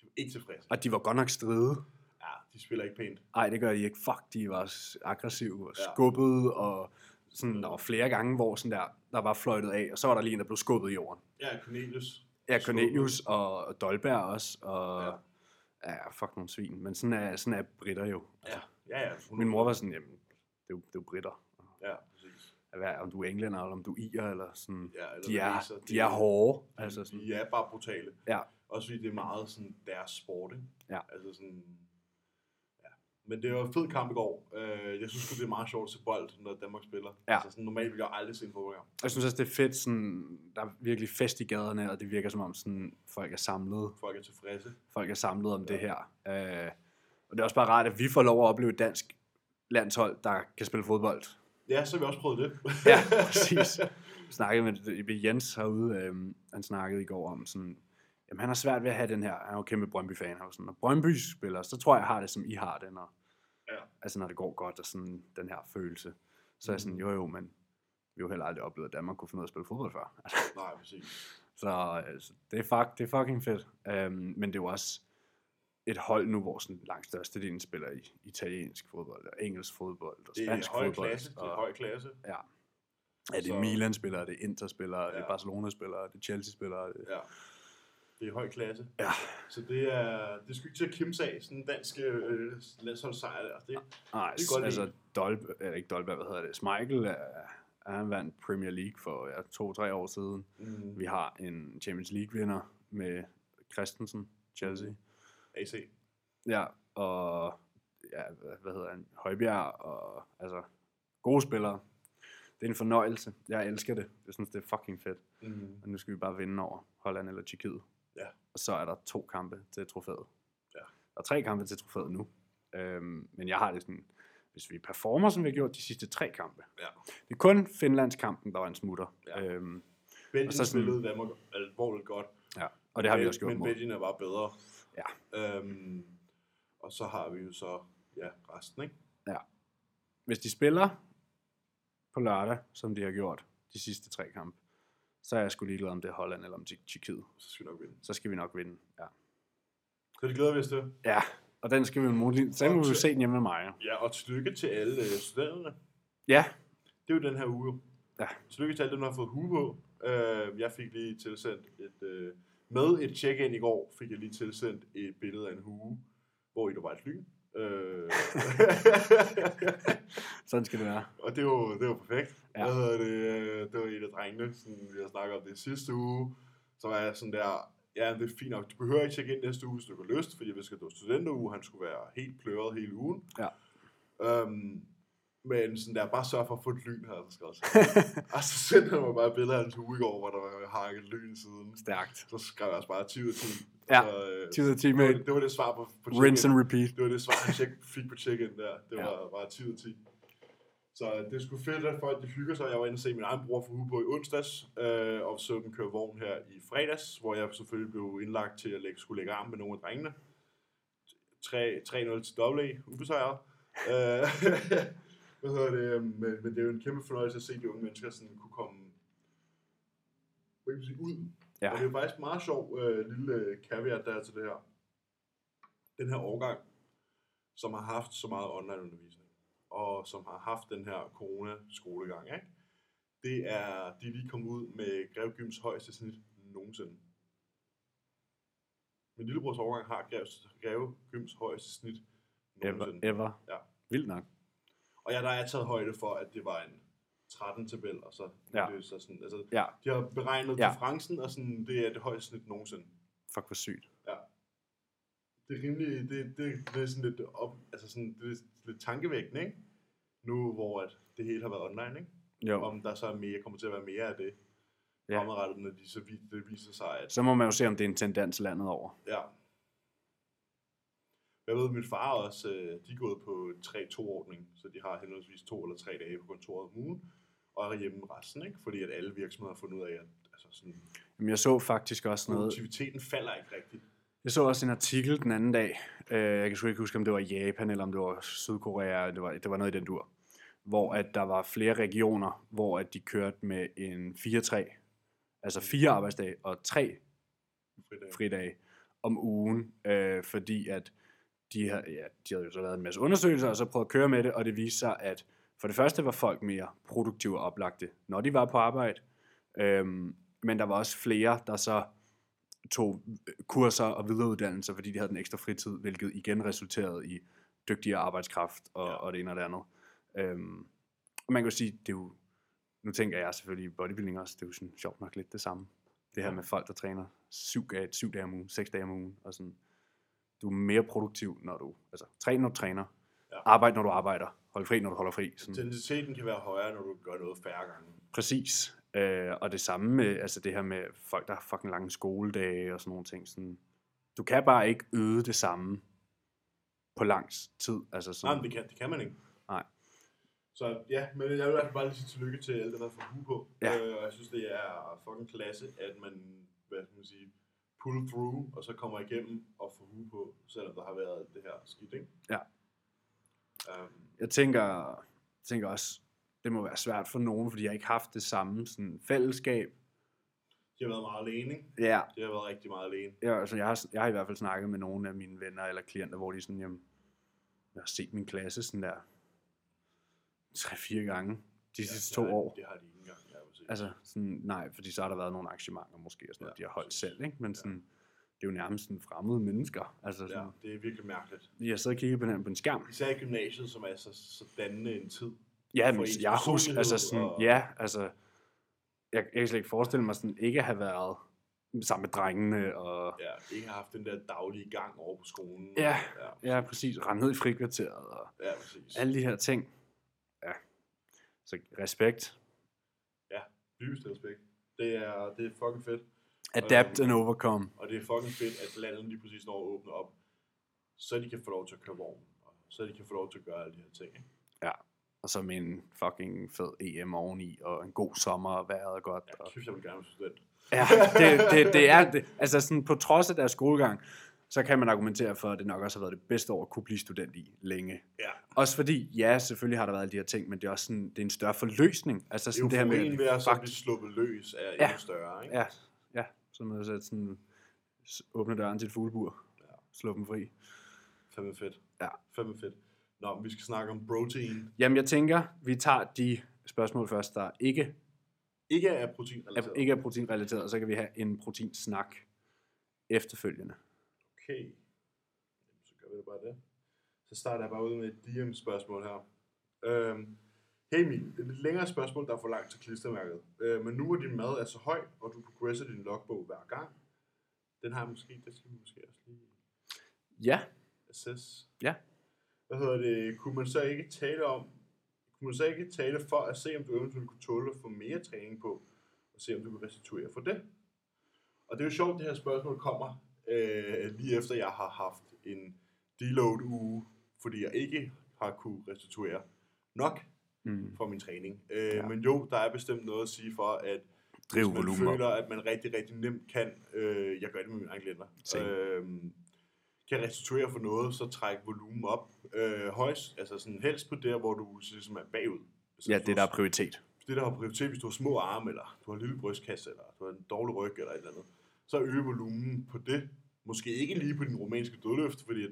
de var ikke tilfredse. Og de var godt nok stride. Ja, de spiller ikke pænt. Nej, det gør de ikke. Fuck, de var aggressive og Ja. skubbede, og sådan, der var flere gange, hvor sådan der, der var fløjtet af, og så var der lige en, der blev skubbet i jorden. Ja, Cornelius. Ja, Cornelius og Dolberg også, og Ja. ja, ja fuck nogle svin. Men sådan er, sådan er britter jo. Ja, ja, ja. Min mor var sådan, jamen, det er jo, det er jo britter. Ja, præcis. Hvad, om du er englænder, eller om du er irer, eller sådan. Ja, eller De er, læser, de er hårde. Altså sådan, de er bare brutale. Ja. Også fordi det er meget sådan deres sport, ikke? Ja. Altså sådan... Ja. Men det var en fed kamp i går. Øh, jeg synes det er meget sjovt at se bold, når Danmark spiller. Ja. Altså sådan, normalt vil jeg aldrig se en fodboldkamp. jeg synes også, det er fedt, sådan, der er virkelig fest i gaderne, og det virker som om, sådan, folk er samlet. Folk er tilfredse. folk er samlet om Ja. det her. Øh, og det er også bare rart, at vi får lov at opleve dansk landshold, der kan spille fodbold. Ja, så har vi også prøvet det. Ja, præcis. Jeg snakkede med, Jens herude, øh, han snakkede i går om sådan, jamen han har svært ved at have den her, han er jo kæmpe Brøndby-fan, han var sådan, når Brøndby spiller, så tror jeg, jeg har det, som I har det, når, Ja. altså når det går godt, og sådan den her følelse. Så er jeg sådan, Mhm. jo jo, men vi har jo heller aldrig oplevet, at Danmark kunne finde ud af at spille fodbold før. Nej, præcis. Så altså, det, er fuck, det er fucking fedt. Um, men det er jo også et hold nu, hvor sådan langt størstedelen spiller i italiensk fodbold, og engelsk fodbold, og Det er spansk høj fodbold. klasse. Det er og, høj klasse. Ja. Er det Så- Milan spiller, er det er det Ja. Spiller, er det Chelsea spiller? Er det... Ja. Det er høj klasse. Ja. Så det er, det sgu ikke til at kimse af, sådan en dansk øh, landsholdssejr der. Det, Nej, Det er godt altså lide. Dolb, eller ikke Dolberg, hvad hedder det? Schmeichel, er, han vandt Premier League for ja, to-tre år siden. mm, Vi har en Champions League-vinder med Christensen, Chelsea. AC. Ja, og ja, hvad, hedder han? Højbjerg, og altså gode spillere. Det er en fornøjelse. Jeg elsker det. Jeg synes, det er fucking fedt. Mm. Og nu skal vi bare vinde over Holland eller Tjekkiet. Ja. Og så er der to kampe til trofæet. Ja. Der er tre kampe til trofæet nu. Øhm, men jeg har det sådan, hvis vi performer, som vi har gjort de sidste tre kampe. Ja. Det er kun Finlandskampen, der var en smutter. Ja. Øhm, Belgien Og så sådan- spillede Danmark alvorligt godt. ja. Og det har vi Men- også gjort Men. Belgien er bare bedre. Ja. Øhm, og så har vi jo så ja, resten, ikke? Hvis de spiller på lørdag, som de har gjort de sidste tre kampe, så er jeg sgu ligeglad om det er Holland eller om det er Tjekkiet. Så skal vi nok vinde. Så skal vi nok vinde. Ja, Så det glæder vi os til. ja og den skal vi jo muligt. Så må vi jo se den hjemme med mig. Ja, og tillykke til alle øh, studerende. Ja, Det er jo den her uge. Ja. Tillykke til alle dem, der har fået hue på. Øh, jeg fik lige tilsendt et... Øh, med et check-in i går, fik jeg lige tilsendt et billede af en hue, hvor i der var et lyn. Øh, sådan skal det være. og det var, det var perfekt. Ja. Hvad hedder det, det var en af drengene, sådan, vi har snakket om det sidste uge. Så var jeg sådan der, ja, det er fint nok. Du behøver ikke tjekke ind næste uge, hvis du har lyst, fordi hvis det var studenteruge, han skulle være helt pløret hele ugen. Ja. Øhm, men sådan der, bare sørg for at få et lyn her, så skal også. og så sendte han mig bare et billede af hans hue i går, hvor der var hakket lyn siden. Stærkt. Så skrev jeg også bare 10 ud af 10. Ja, så, øh, 10 ud af 10 det, var, med det var det svar på, på rinse check-in. and repeat. Det var det svar, han check, fik på check-in der. Det Ja. var bare 10 ud af 10. Så det er sgu fedt, at folk de hygger sig. Jeg var inde og se min egen bror for uge på i onsdags, øh, og så dem køre vogn her i fredags, hvor jeg selvfølgelig blev indlagt til at lægge, skulle lægge arm med nogle af drengene. 3 3-0 til AA, ubesejret. Øh, hvad hedder det? Men, men det er jo en kæmpe fornøjelse at se de unge mennesker sådan kunne komme sige, ud. Ja. Og det er faktisk en meget sjov øh, lille caveat der er til det her. Den her årgang, som har haft så meget online-undervisning, og som har haft den her corona-skolegang, ikke? det er, de er lige kommet ud med Grev Gyms højeste snit nogensinde. Min lillebrors årgang har Grev, Greve Gyms højeste snit nogensinde. Ever, ever. Ja. Vildt nok. Og ja, der er taget højde for, at det var en 13-tabel, og så, Ja. det så sådan, altså, Ja, de har beregnet Ja. ja. differencen, og sådan, det er det højeste snit nogensinde. fuck hvor sygt. Det er rimelig, det, det, det er sådan lidt op, altså sådan, det er lidt tankevækkende, ikke? Nu, hvor at det hele har været online, ikke? Jo. Om der så er mere, kommer til at være mere af det Ja. ja. fremadrettet, når de så vi- det viser sig, at Så må man jo se, om det er en tendens landet over. ja. Jeg ved, min far også, øh, de er gået på 3-2-ordning, så de har henholdsvis to eller tre dage på kontoret om ugen, og er hjemme resten, ikke? Fordi at alle virksomheder har fundet ud af, at altså sådan, Jamen, jeg så faktisk også noget. produktiviteten falder ikke rigtigt. Jeg så også en artikel den anden dag. Øh, jeg kan sgu ikke huske, om det var Japan, eller om det var Sydkorea. Det var, det var noget i den dur. Hvor at der var flere regioner, hvor at de kørte med en 4-3. Altså fire arbejdsdage og tre Fridag. fridage om ugen. Øh, fordi at de, har, ja, de havde jo så lavet en masse undersøgelser, og så prøvet at køre med det, og det viste sig, at for det første var folk mere produktive og oplagte, når de var på arbejde. Øhm, men der var også flere, der så tog kurser og videreuddannelser, fordi de havde den ekstra fritid, hvilket igen resulterede i dygtigere arbejdskraft og, ja. Og det ene og det andet. Øhm, og man kan jo sige, det er jo, nu tænker jeg selvfølgelig bodybuilding også, det er jo sådan sjovt nok lidt det samme. Det her med folk, der træner syv, syv dage om ugen, seks dage om ugen, og sådan, du er mere produktiv, når du, altså træner, når du træner, ja. Arbejde, når du arbejder, hold fri, når du holder fri. Sådan. Intensiteten kan være højere, når du gør noget færre gange. Præcis. Øh, og det samme med altså det her med folk, der har fucking lange skoledage og sådan nogle ting. Sådan, du kan bare ikke øde det samme på lang tid. Altså Nej, sådan, men det kan, det kan man ikke. Nej. Så ja, men jeg vil i hvert fald bare lige sige tillykke til alle der får hue på. Ja. Øh, og jeg synes, det er fucking klasse, at man, hvad skal man sige, pull through, og så kommer igennem og får hue på, selvom der har været det her skidt, ikke? Ja. Um, jeg tænker, tænker også, det må være svært for nogen, fordi jeg ikke har haft det samme sådan, fællesskab. de har været meget alene, ikke? Ja, De har været rigtig meget alene. jeg, altså, jeg, har, jeg har i hvert fald snakket med nogle af mine venner eller klienter, hvor de sådan, jamen, jeg har set min klasse sådan der tre-fire gange de sidste to har, år. Det har de ikke engang. Altså, sådan, nej, fordi så har der været nogle arrangementer måske, og sådan noget, Ja, de har holdt præcis. selv, ikke? Men Ja. sådan, det er jo nærmest sådan fremmede mennesker. Altså, sådan, ja, det er virkelig mærkeligt. Jeg sidder og kigger på den på en skærm. Især i gymnasiet, som er så, så dannende en tid. Ja, men jeg husker, altså sådan, og- ja, altså, jeg, jeg kan slet ikke forestille mig sådan, ikke at have været sammen med drengene, og Ja, ikke har haft den der daglige gang over på skolen. Ja, ja, ja, præcis, rende ned i frikvarteret, og ja præcis. alle de her ting. Ja, så respekt. Dybeste respekt. Det er, det er fucking fedt. Adapt Øhm, and overcome. Og det er fucking fedt, at landet lige præcis når at åbne op, så de kan få lov til at køre vogn. Og så de kan få lov til at gøre alle de her ting. Ikke? Og så med en fucking fed EM oveni, og en god sommer, og vejret er godt. Ja, Og, kæft, jeg vil gerne være student. Ja, det, det, det er det. Altså sådan på trods af deres skolegang, så kan man argumentere for, at det nok også har været det bedste år at kunne blive student i længe. Ja. Også fordi, ja, selvfølgelig har der været alle de her ting, men det er også sådan, det er en større forløsning. Altså sådan det her med, ved at så blive sluppet løs er Ja. endnu større, ikke? Ja, ja. Så man så sådan, åbne døren til et fuglebur. Ja. Slå dem fri. Fandme fedt. Ja. Fandme fedt. Nå, vi skal snakke om protein. Jamen, jeg tænker, vi tager de spørgsmål først, der ikke Ikke er er, proteinrelateret. ikke er proteinrelateret, og så kan vi have en proteinsnak efterfølgende. Okay. Så gør vi det bare det. Så starter jeg bare ud med et DM-spørgsmål her. Øhm, hey Emil, det er et lidt længere spørgsmål, der er for langt til klistermærket. Øh, men nu hvor din mad er så høj, og du progresser din logbog hver gang, den har jeg måske, det skal vi måske også lige Ja, assess. Ja. Hvad hedder det? Kunne man så ikke tale om, kunne man så ikke tale for at se, om du eventuelt kunne tåle at få mere træning på, og se, om du kan restituere for det? Og det er jo sjovt, det her spørgsmål kommer øh, lige efter, jeg har haft en deload uge, fordi jeg ikke har kunne restituere nok mm. for min træning. Øh, Ja. Men jo, der er bestemt noget at sige for, at driv hvis man volumen op. føler, at man rigtig, rigtig nemt kan, øh, jeg gør det med mine egne klienter, øh, kan restituere for noget, så træk volumen op øh, højst, altså sådan helst på der, hvor du ligesom er bagud. Altså, Ja, det der er prioritet. det, der har prioritet, hvis du har små arme, eller du har en lille brystkasse, eller du har en dårlig ryg, eller et eller andet, så øge volumen på det. Måske ikke lige på din romanske dødløft, fordi at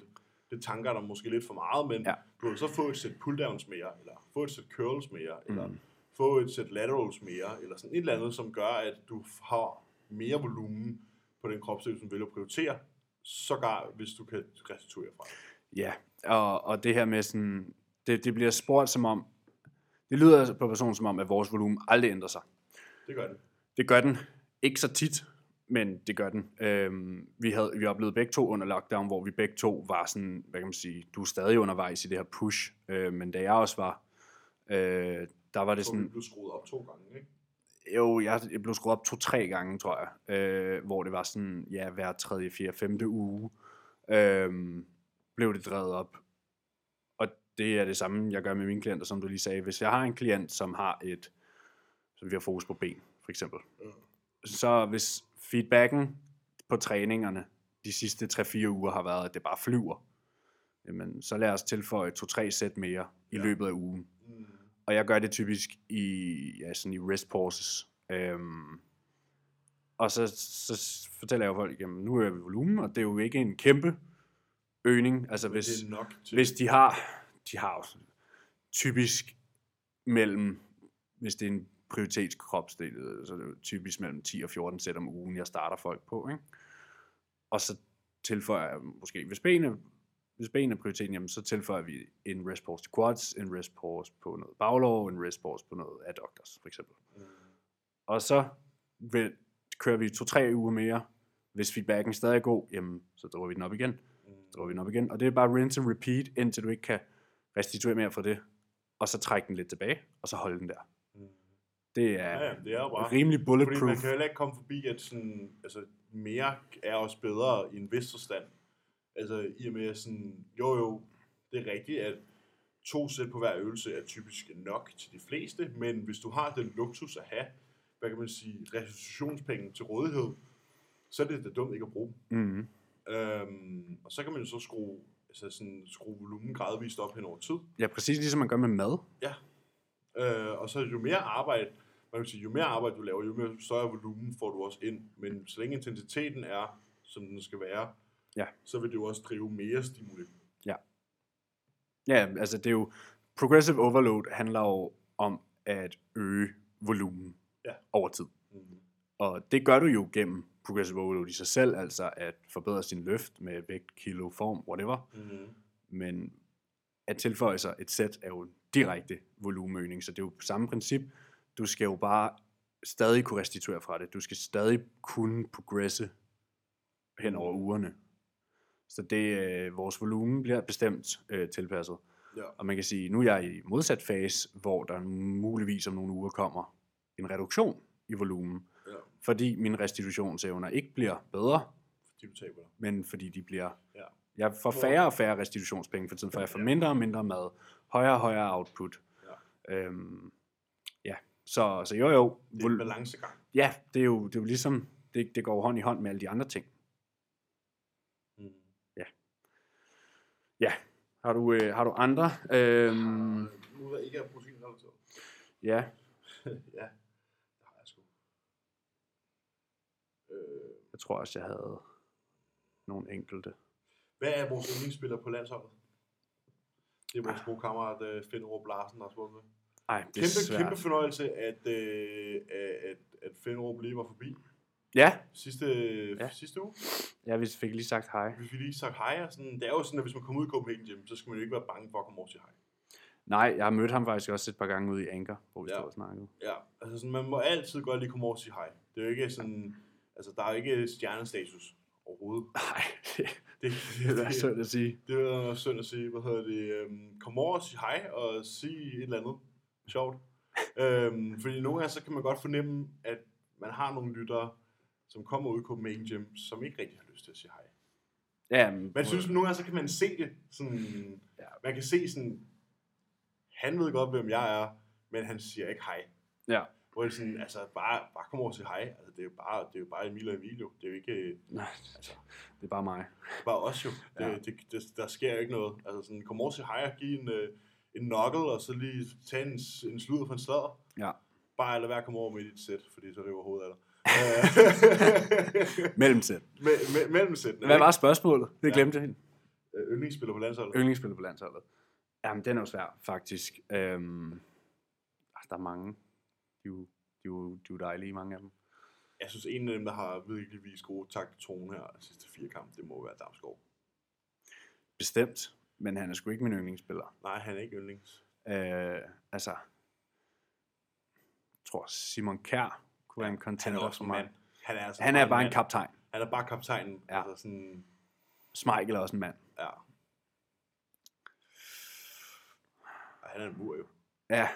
det tanker dig måske lidt for meget, men Ja. du vil så få et sæt pulldowns mere, eller få et sæt curls mere, eller Mm. få et sæt laterals mere, eller sådan et eller andet, som gør, at du har mere volumen på den kropsdel, som du vælger at prioritere, sågar hvis du kan restituere fra det. Ja, og, og det her med sådan, det, det bliver spurgt som om, det lyder på personen som om, at vores volumen aldrig ændrer sig. Det gør det. Det gør den ikke så tit, men det gør den. Øhm, vi, havde, vi oplevede begge to under lockdown, hvor vi begge to var sådan, hvad kan man sige, du er stadig undervejs i det her push, øh, men da jeg også var, øh, der var det sådan, blev skruet op to gange, ikke? jo, jeg, jeg blev skruet op to-tre gange, tror jeg, øh, hvor det var sådan, ja, hver tredje, fjerde, femte uge, øh, blev det drevet op. Og det er det samme, jeg gør med mine klienter, som du lige sagde. Hvis jeg har en klient, som har et, så vi har fokus på ben, for eksempel, Ja. så hvis feedbacken på træningerne de sidste 3-4 uger har været, at det bare flyver, jamen, så lad os tilføje 2-3 sæt mere i Ja. løbet af ugen. Mm. Og jeg gør det typisk i, ja, sådan i rest pauses. Øhm, og så, så fortæller jeg jo folk, jamen nu er vi volumen, og det er jo ikke en kæmpe øgning. Altså Men hvis, det er nok til, hvis de har, de har jo typisk mellem, hvis det er en prioritetskropsdel, så er det jo typisk mellem 10 og 14 sæt om ugen, jeg starter folk på. Ikke? Og så tilføjer jeg måske, hvis benene, hvis benene er prioriteten, jamen, så tilføjer vi en rest pause til quads, en rest pause på noget baglov, en rest pause på noget adductors, for eksempel. Mm. Og så vil, kører vi to-tre uger mere. Hvis feedbacken stadig er god, jamen, så dropper vi den op igen. Mm. dropper vi den op igen. Og det er bare rinse and repeat, indtil du ikke kan restituere mere fra det. Og så trække den lidt tilbage, og så holde den der. Det er Ja, ja, det er bare... rimelig Fordi bulletproof. man kan heller ikke komme forbi, at sådan, altså, mere er også bedre i en vis forstand. Altså i og med sådan, jo jo, det er rigtigt, at to sæt på hver øvelse er typisk nok til de fleste, men hvis du har den luksus at have, hvad kan man sige, restitutionspenge til rådighed, så er det da dumt ikke at bruge dem. Mm. Øhm, og så kan man jo så skrue, altså sådan, skrue volumen gradvist op hen over tid. Ja, præcis ligesom man gør med mad. Øh, og så jo mere arbejde, man kan sige, jo mere arbejde du laver, jo mere større volumen får du også ind. Men så længe intensiteten er, som den skal være, Ja. så vil det jo også drive mere stimuli. Ja, altså det er jo... Progressive overload handler jo om at øge volumen Ja. over tid. Mm. Og det gør du jo gennem progressive overload i sig selv, altså at forbedre sin løft med vægt, kilo, form, whatever. Mm. Men at tilføje sig et sæt er jo en direkte volumenøgning, så det er jo samme princip. Du skal jo bare stadig kunne restituere fra det. Du skal stadig kunne progresse hen over ugerne. Så det, øh, vores volumen bliver bestemt øh, tilpasset. Ja. Og man kan sige, nu er jeg i modsat fase, hvor der muligvis om nogle uger kommer en reduktion i volumen, ja, fordi mine restitutionsevner ikke bliver bedre, fordi du taber men fordi de bliver... Ja. Jeg får færre og færre restitutionspenge for tiden, for jeg får mindre og mindre mad, højere og højere output. Ja. Øhm, ja, så, så jo jo. Det er en balancegang. ja, det er jo, det er jo ligesom, det, det går hånd i hånd med alle de andre ting. Mm. Har du, øh, har du andre? Øhm, Nu der ikke er proteinrelateret. ja, ja, det har jeg sgu. Øh, jeg tror også, jeg havde nogle enkelte. hvad er vores yndlingsspiller på landsholdet? Det er vores gode kammerat øh, Finn Rup Larsen, der har spurgt med. Ej, det er Kæmpe, svært. kæmpe fornøjelse, at, øh, at, at Finn Rup lige var forbi Ja, sidste, Ja. sidste uge. ja, vi fik lige sagt hej. Vi fik lige sagt hej. Og sådan, det er jo sådan, at hvis man kommer ud i Copenhagen Gym, så skal man jo ikke være bange for at komme over til hej. Nej, jeg har mødt ham faktisk også et par gange ude i Anker, hvor vi Ja. stod og snakkede. Ja, altså sådan, man må altid godt lige komme over og sige hej. Det er jo ikke sådan, altså der er jo ikke stjernestatus overhovedet. Nej, det, Det, det er synd at sige. Det er synd at sige, hvad hedder det, øhm, kom over og sige hej, og sige et eller andet sjovt. øhm, fordi nogle gange, så kan man godt fornemme, at man har nogle lyttere, som kommer ud i Copenhagen Gym, som ikke rigtig har lyst til at sige hej. Ja, men, jeg synes, nogle gange, så kan man se det, sådan, Ja. man kan se sådan, han ved godt, hvem jeg er, men han siger ikke hej. Ja. Hvor det sådan, altså, bare, bare kom over og sige hej. Altså, det er jo bare, det er jo bare Emil og Emilio. Det er jo ikke, Nej, altså, det er bare mig. det er bare os jo. Det, Ja. det, det, der sker jo ikke noget. Altså sådan, kom over og sige hej og give en, øh, en knuckle, og så lige tage en, en sludder på en sladder. Ja. Bare lade være at komme over med dit sæt, fordi så river hovedet af dig. Mellemtid. Me, me, mellemsættene. Hvad ikke? var spørgsmålet? Det Ja. glemte jeg. Øh, Yndlingsspiller på landsholdet. Yndlingsspiller på landsholdet. Jamen, den er jo svær, faktisk. Øhm, ah, der er mange. De er jo, de er jo, de er jo dejlige, mange af dem. Jeg synes, en af dem, der har virkelig vist gode takt tone her de sidste fire kampe, det må være Damsgaard. Bestemt. Men han er sgu ikke min yndlingsspiller. Nej, han er ikke yndlings. Øh, altså, jeg tror Simon Kær kunne være en Han er contender også for en mig. mand. Han er, altså Han er bare en mand. kaptajn. Han er bare kaptajnen. Ja. Altså sådan, Smeichel er også en mand. ja. Og han er en mur jo. Ja,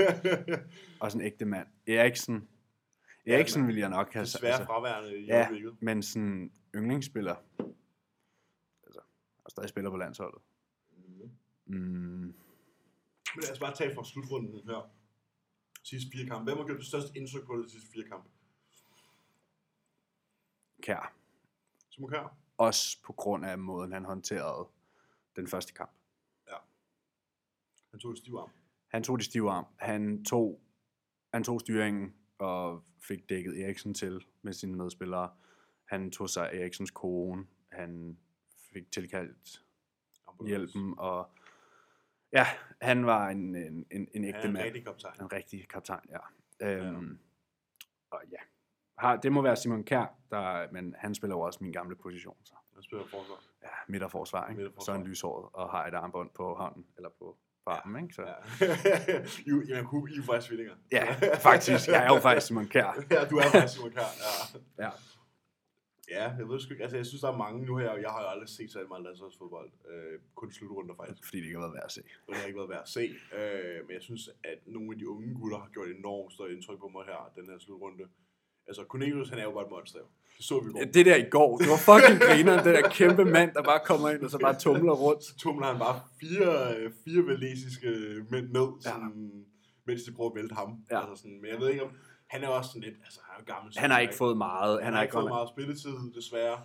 også en ægte mand. Eriksen. Eriksen men vil jeg nok have Desværre altså, fraværende i ja. øjeblikket. men sådan yndlingsspiller. Og stadig spiller på landsholdet. Mhm. Mm, Men lad os bare tage fra slutrunden her. Sidste fire kampe. Hvem har gjort det største indtryk på det sidste fire kampe? Kær. Simon Kjær? Også på grund af måden, han håndterede den første kamp. Han tog et stiv arm. Han tog de stive arm. Han tog, han tog styringen og fik dækket Eriksen til med sine medspillere. Han tog sig Eriksens kone. Han fik tilkaldt hjælpen. Og ja, han var en, en, en, en ægte er en mand. rigtig kaptajn. En rigtig kaptajn, ja. Øhm, Og ja, har, det må være Simon Kær, der, men han spiller jo også min gamle position. Så. Han spiller forsvar. Ja, midterforsvar, ikke? Midterforsvar. Så er han lyshåret og har et armbånd på hånden, eller på, på armen, ikke? Så, Ja. jo, jamen, kunne I er faktisk tvillinger. ja, faktisk. Jeg er jo faktisk Simon Kær. ja, du er faktisk Simon Kjær. Ja. Ja. Ja, jeg ved sgu ikke. Altså, jeg synes, der er mange nu her. Jeg har jo aldrig set så meget landsholdsfodbold. Øh, kun slutrunder faktisk. Fordi det ikke har været værd at se. Og det har ikke været værd at se. Øh, men jeg synes, at nogle af de unge gutter har gjort enormt stort indtryk på mig her, den her slutrunde. Altså, Cornelius, han er jo bare et monster. Det så vi i går. Ja, det der i går, det var fucking griner, den der kæmpe mand, der bare kommer ind og så bare tumler rundt. Så tumler han bare fire, fire valesiske mænd ned, sådan, mens de prøver at vælte ham. Ja. Altså sådan, men jeg ved ikke om, han er også sådan lidt, altså han er gammel. Han har ikke fået meget. han, Han har ikke fået meget spilletid, desværre.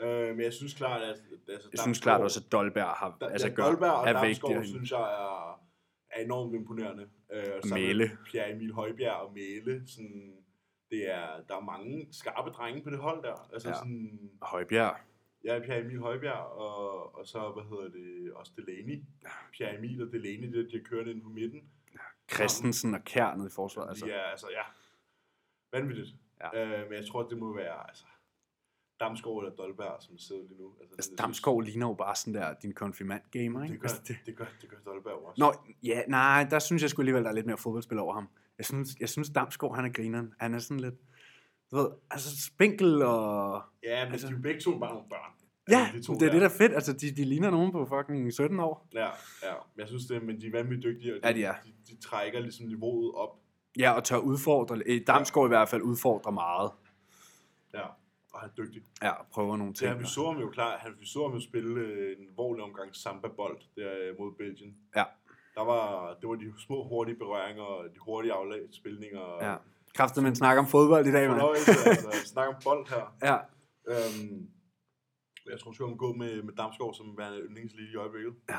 Øh, men jeg synes klart, at... Altså, Jeg synes klart også, at Dolberg har, Da, altså ja, gør, Dolberg og er Damsgaard, synes jeg, er, er enormt imponerende. Øh, Mæle. Pierre Emil Højbjerg og Mæle. Sådan, det er, der er mange skarpe drenge på det hold der. Altså Ja. sådan, Højbjerg. ja, Pierre Emil Højbjerg, og, og så, hvad hedder det, også Delaney. Pierre Emil og Delaney, det, de har kørt ind på midten. Christensen og Kær nede i forsvaret. Altså. Altså. Er, altså, ja, vanvittigt. Ja. Øh, men jeg tror, det må være, altså, Damsgaard eller Dolberg, som sidder lige nu. Altså, Altså, Damsgaard ligner jo bare sådan der, din konfirmand-gamer, ikke? Det gør, Altså, det, det, gør, det gør Dolberg også. Nå, ja, nej, der synes jeg sgu alligevel, der er lidt mere fodboldspil over ham. Jeg synes, jeg synes Damsgaard, han er grineren. Han er sådan lidt, du ved, altså spinkel og... Ja, men Altså- altså, de er begge to bare nogle børn. Ja, Altså, de to det er det, der er fedt. Altså, de, de ligner nogen på fucking 17 år. Ja, ja. Jeg synes det, men de er vanvittigt dygtige, og de, Ja, de er. de, de trækker ligesom niveauet op. Ja, og tør udfordre. eh, Damsgaard i hvert fald udfordrer meget. Ja, og han er dygtig. Ja, prøver nogle Ja, ting. vi så ham jo klar, han, vi så ham jo spille øh, en vorlig omgang samba-bold der øh, mod Belgien. Ja. Der var, det var de små hurtige berøringer, og de hurtige afspilninger. Ja. Kræfter, man snakker om fodbold i dag, mand. Altså, snak om bold her. Ja, Øhm, Jeg tror, du skal gå med, med Damsgaard som værende yndlingslige i øjeblikket. Ja.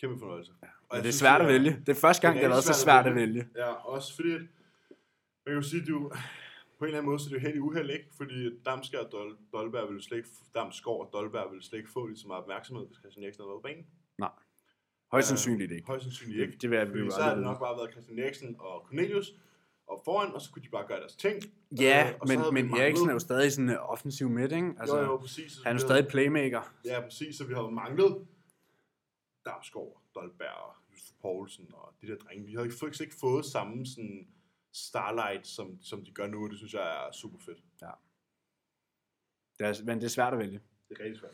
Kæmpe fornøjelse. Ja. Og det er svært at vælge. Det er første gang, det, Det har været så svært at vælge. Ja, også fordi, at, man kan jo sige, at du, på en eller anden måde, så er det jo helt uheld, ikke? Fordi Damsgaard og Dol, Dolberg ville slet ikke, Damsgaard og Dolberg ville slet ikke få lige så meget opmærksomhed, hvis Christian Eriksen havde været på banen. Højst sandsynligt ikke. Højst sandsynligt ikke. Det, det vil jeg blive så har det nok bare været Christian Eriksen og Cornelius og foran, og så kunne de bare gøre deres ting. Ja, Øh, og men, vi men Eriksen er jo stadig sådan en offensiv midt, ikke? Altså, Altså, jo, jo, præcis. Så han er jo vi stadig playmaker. Ja, præcis, så vi havde manglet Damsgaard, Dolberg, Jusuf Poulsen og de der drenge. De havde ikke, faktisk ikke fået samme sådan starlight, som, som de gør nu, og det synes jeg er super fedt. Det er, men det er svært at vælge. Det er rigtig svært.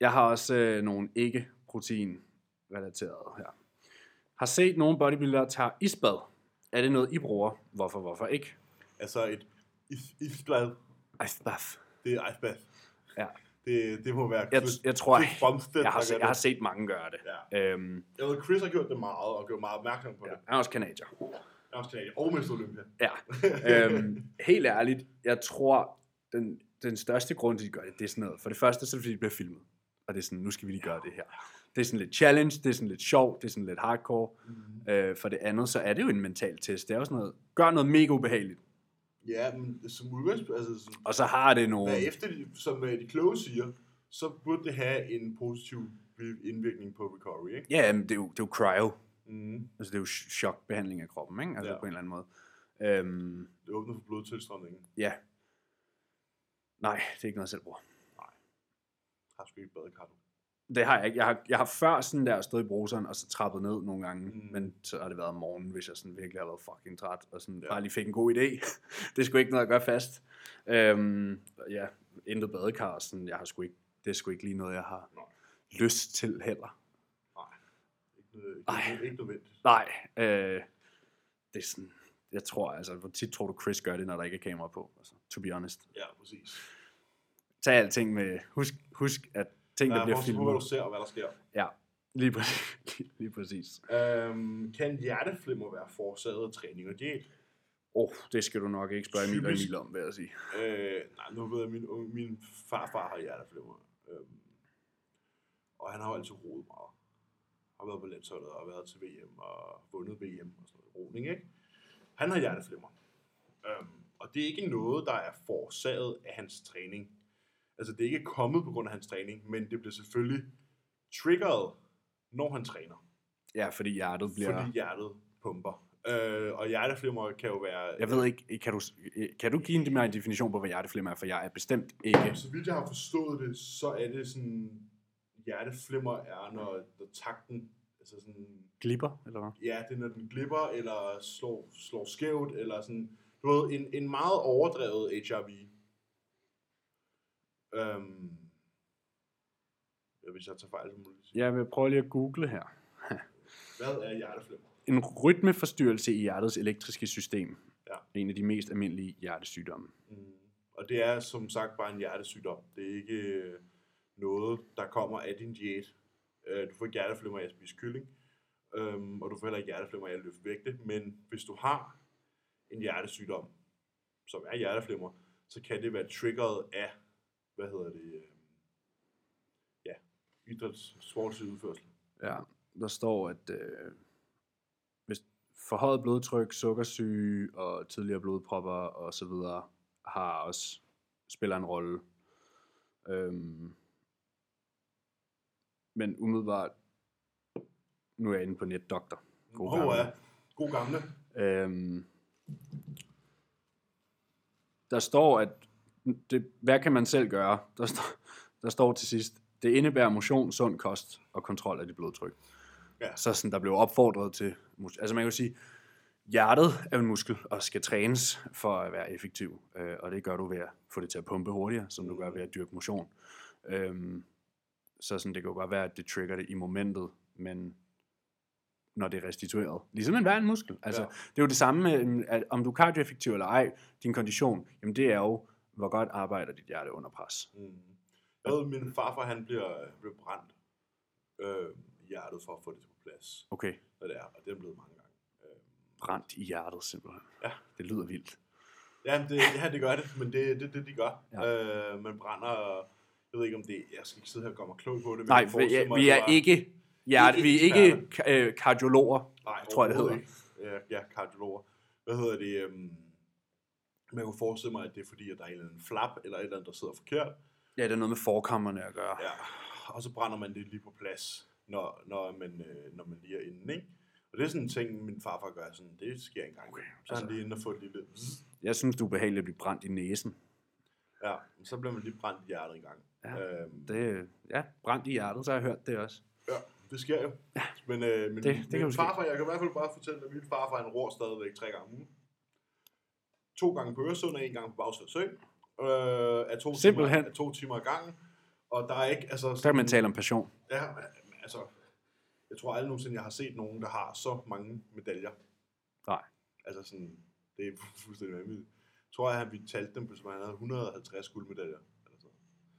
Jeg har også øh, nogle ikke-protein-relaterede her. Har set nogle bodybuildere tage isbad. Er det noget, I bruger? Hvorfor, hvorfor ikke? Altså et is, isblad, Isbath. det er icebath. Ja. Det, det må være Jeg, Chris, jeg tror, Chris Bumstead, jeg har, se, jeg har set mange gøre det. Ja. Øhm, Jeg ved, Chris har gjort det meget, og gjort meget opmærksom på ja. det. Han er også kanadier. Jeg er også kanadier, og Mester Olympia. Ja. øhm, helt ærligt, jeg tror, den, den største grund til, at de gør det, det er sådan noget. For det første, så er det, fordi det bliver filmet. Og det er sådan, nu skal vi lige gøre det her. Det er sådan lidt challenge, det er sådan lidt sjovt, det er sådan lidt hardcore. Mm-hmm. Øh, for det andet, så er det jo en mental test. Det er jo sådan noget, gør noget mega ubehageligt. Ja, men som udgangspunkt, altså, som, Og så har det nogle... hvad efter de, som øh, de kloge siger, så burde det have en positiv indvirkning på recovery, ikke? Ja, men det er jo, det er jo cryo. Mm. Altså det er jo chokbehandling af kroppen, ikke? Altså Ja. på en eller anden måde. Øhm, Det åbner for blodtilstrømningen. ja. Nej, det er ikke noget, jeg selv bruger. Har sgu ikke badekar. du. Det har jeg ikke. Jeg har, jeg har før sådan der stået i bruseren, og så trappet ned nogle gange. Mm. Men så har det været om morgenen, hvis jeg sådan virkelig har været fucking træt, og sådan ja. Bare lige fik en god idé. det sgu ikke noget at gøre fast. Øhm, ja, intet badekar, sådan, jeg har sgu ikke, det er sgu ikke lige noget, jeg har Nej. lyst til heller. Ikke, noget- ikke, Ej. ikke, ikke nødvendigt. Nej, øh, det er sådan, jeg tror, altså, hvor tit tror du Chris gør det, når der ikke er kamera på? Altså, to be honest. Ja, præcis. Tag alting med, husk, husk at ting, Der der er bliver forskel på, hvad du filmet. ser hvad der sker. Ja, lige præcis. lige, præcis. Øhm, kan hjerteflimmer være forårsaget af træning og diæt? Åh, oh, det skal du nok ikke spørge Emil. Emil om, vil jeg sige. Øh, nej, nu ved jeg, at min, min farfar har hjerteflimmer. Øhm, og han har jo altid roet meget. Har været på landsholdet og været til VM og vundet VM og sådan noget. Roning, ikke? Han har hjerteflimmer. Øhm, og det er ikke noget, der er forårsaget af hans træning. Altså, det er ikke kommet på grund af hans træning, men det bliver selvfølgelig triggeret, når han træner. Ja, fordi hjertet bliver... Fordi hjertet pumper. Øh, og hjerteflimmer kan jo være... Jeg ved ikke, kan du, kan du give en, mig en definition på, hvad hjerteflimmer er? For jeg er bestemt ikke... Så vidt jeg har forstået det, så er det sådan, hjerteflimmer er, når, når takten, altså sådan, Glipper, eller hvad? ja, det er når den glipper, eller slår, slår skævt, eller sådan, du ved, en, en meget overdrevet HRV. Øhm, ja, hvis jeg tager fejl, så må du sige. Jeg vil prøve lige at google her. Hvad er hjerteflimmer? En rytmeforstyrrelse i hjertets elektriske system. Ja. En af de mest almindelige hjertesygdomme. Mm. Og det er som sagt bare en hjertesygdom. Det er ikke øh, noget, der kommer af din diæt. Øh, Du får ikke hjerteflimmer af at spise kylling, øhm, og du får heller ikke hjerteflimmer af at løfte vægte. Men hvis du har en hjertesygdom, som er hjerteflimmer, så kan det være triggeret af, hvad hedder det, øh, ja, idræts, sportslig udførsel. Ja, der står, at øh, hvis forhøjet blodtryk, sukkersyge og tidligere blodpropper og så videre har også spiller en rolle. Øhm, men umiddelbart, nu er jeg inde på NetDoktor. God God, gamle. ja. God gamle. Øhm, der står, at det, hvad kan man selv gøre? Der står, der står til sidst, det indebærer motion, sund kost og kontrol af dit blodtryk. Ja. Så sådan, der blev opfordret til, altså man kan jo sige, hjertet er en muskel og skal trænes for at være effektiv, øh, og det gør du ved at få det til at pumpe hurtigere, som du gør ved at dyrke motion. Øhm, så sådan, det kan jo godt være, at det trigger det i momentet, men når det er restitueret. Ligesom en hver en muskel. Altså, ja. Det er jo det samme med, at om du er kardioeffektiv eller ej, din kondition, jamen det er jo, hvor godt arbejder dit hjerte under pres. Mm. Jeg ved, min farfar, han bliver, bliver brændt øh, i hjertet for at få det på plads. Okay, Hvad det er, og det er blevet mange gange. Øh, brændt i hjertet simpelthen. Ja. Det lyder vildt. Ja, det, ja, det gør det, men det er det, det, de gør. Ja. Øh, man brænder Jeg ved ikke, om det Jeg skal ikke sidde her og gøre mig klog på det. Men Nej, vi mig, vi er ikke, ja, Ikke vi er ikke øh, kardiologer. Nej, tror jeg, det overhovedet ikke. Ja, ja, kardiologer. Hvad hedder det? Øhm, man kunne forestille mig, at det er fordi, at der er en eller anden flap, eller et eller andet, der sidder forkert. Ja, det er noget med forkammerne at gøre. Ja, og så brænder man det lige på plads, når, når, man, øh, når man lige er inde, ikke? Og det er sådan en ting, min farfar gør sådan, det sker engang. Okay, så er han altså- lige inde og får et lille... Jeg synes, du er behageligt at blive brændt i næsen. Ja, men så bliver man lige brændt i hjertet en gang. Ja, øhm, Det, ja, brændt i hjertet, så har jeg hørt det også. Ja, det sker jo. Ja. Men, øh, men Det- det, min ske. farfar, jeg kan i hvert fald bare fortælle, at min farfar han ror stadigvæk tre gange. To gange på Øresund og en gang på Bagsvær Sø. Øh, af to Simpelthen. Timer, af to timer ad gangen. Og der er ikke, altså... Så kan man tale om passion. Ja, altså... Jeg tror aldrig nogensinde, jeg har set nogen, der har så mange medaljer. Nej. Altså sådan, det er fuldstændig vanvittigt. Jeg tror, at han, vi talte dem, som han havde 150 guldmedaljer. Sådan. noget.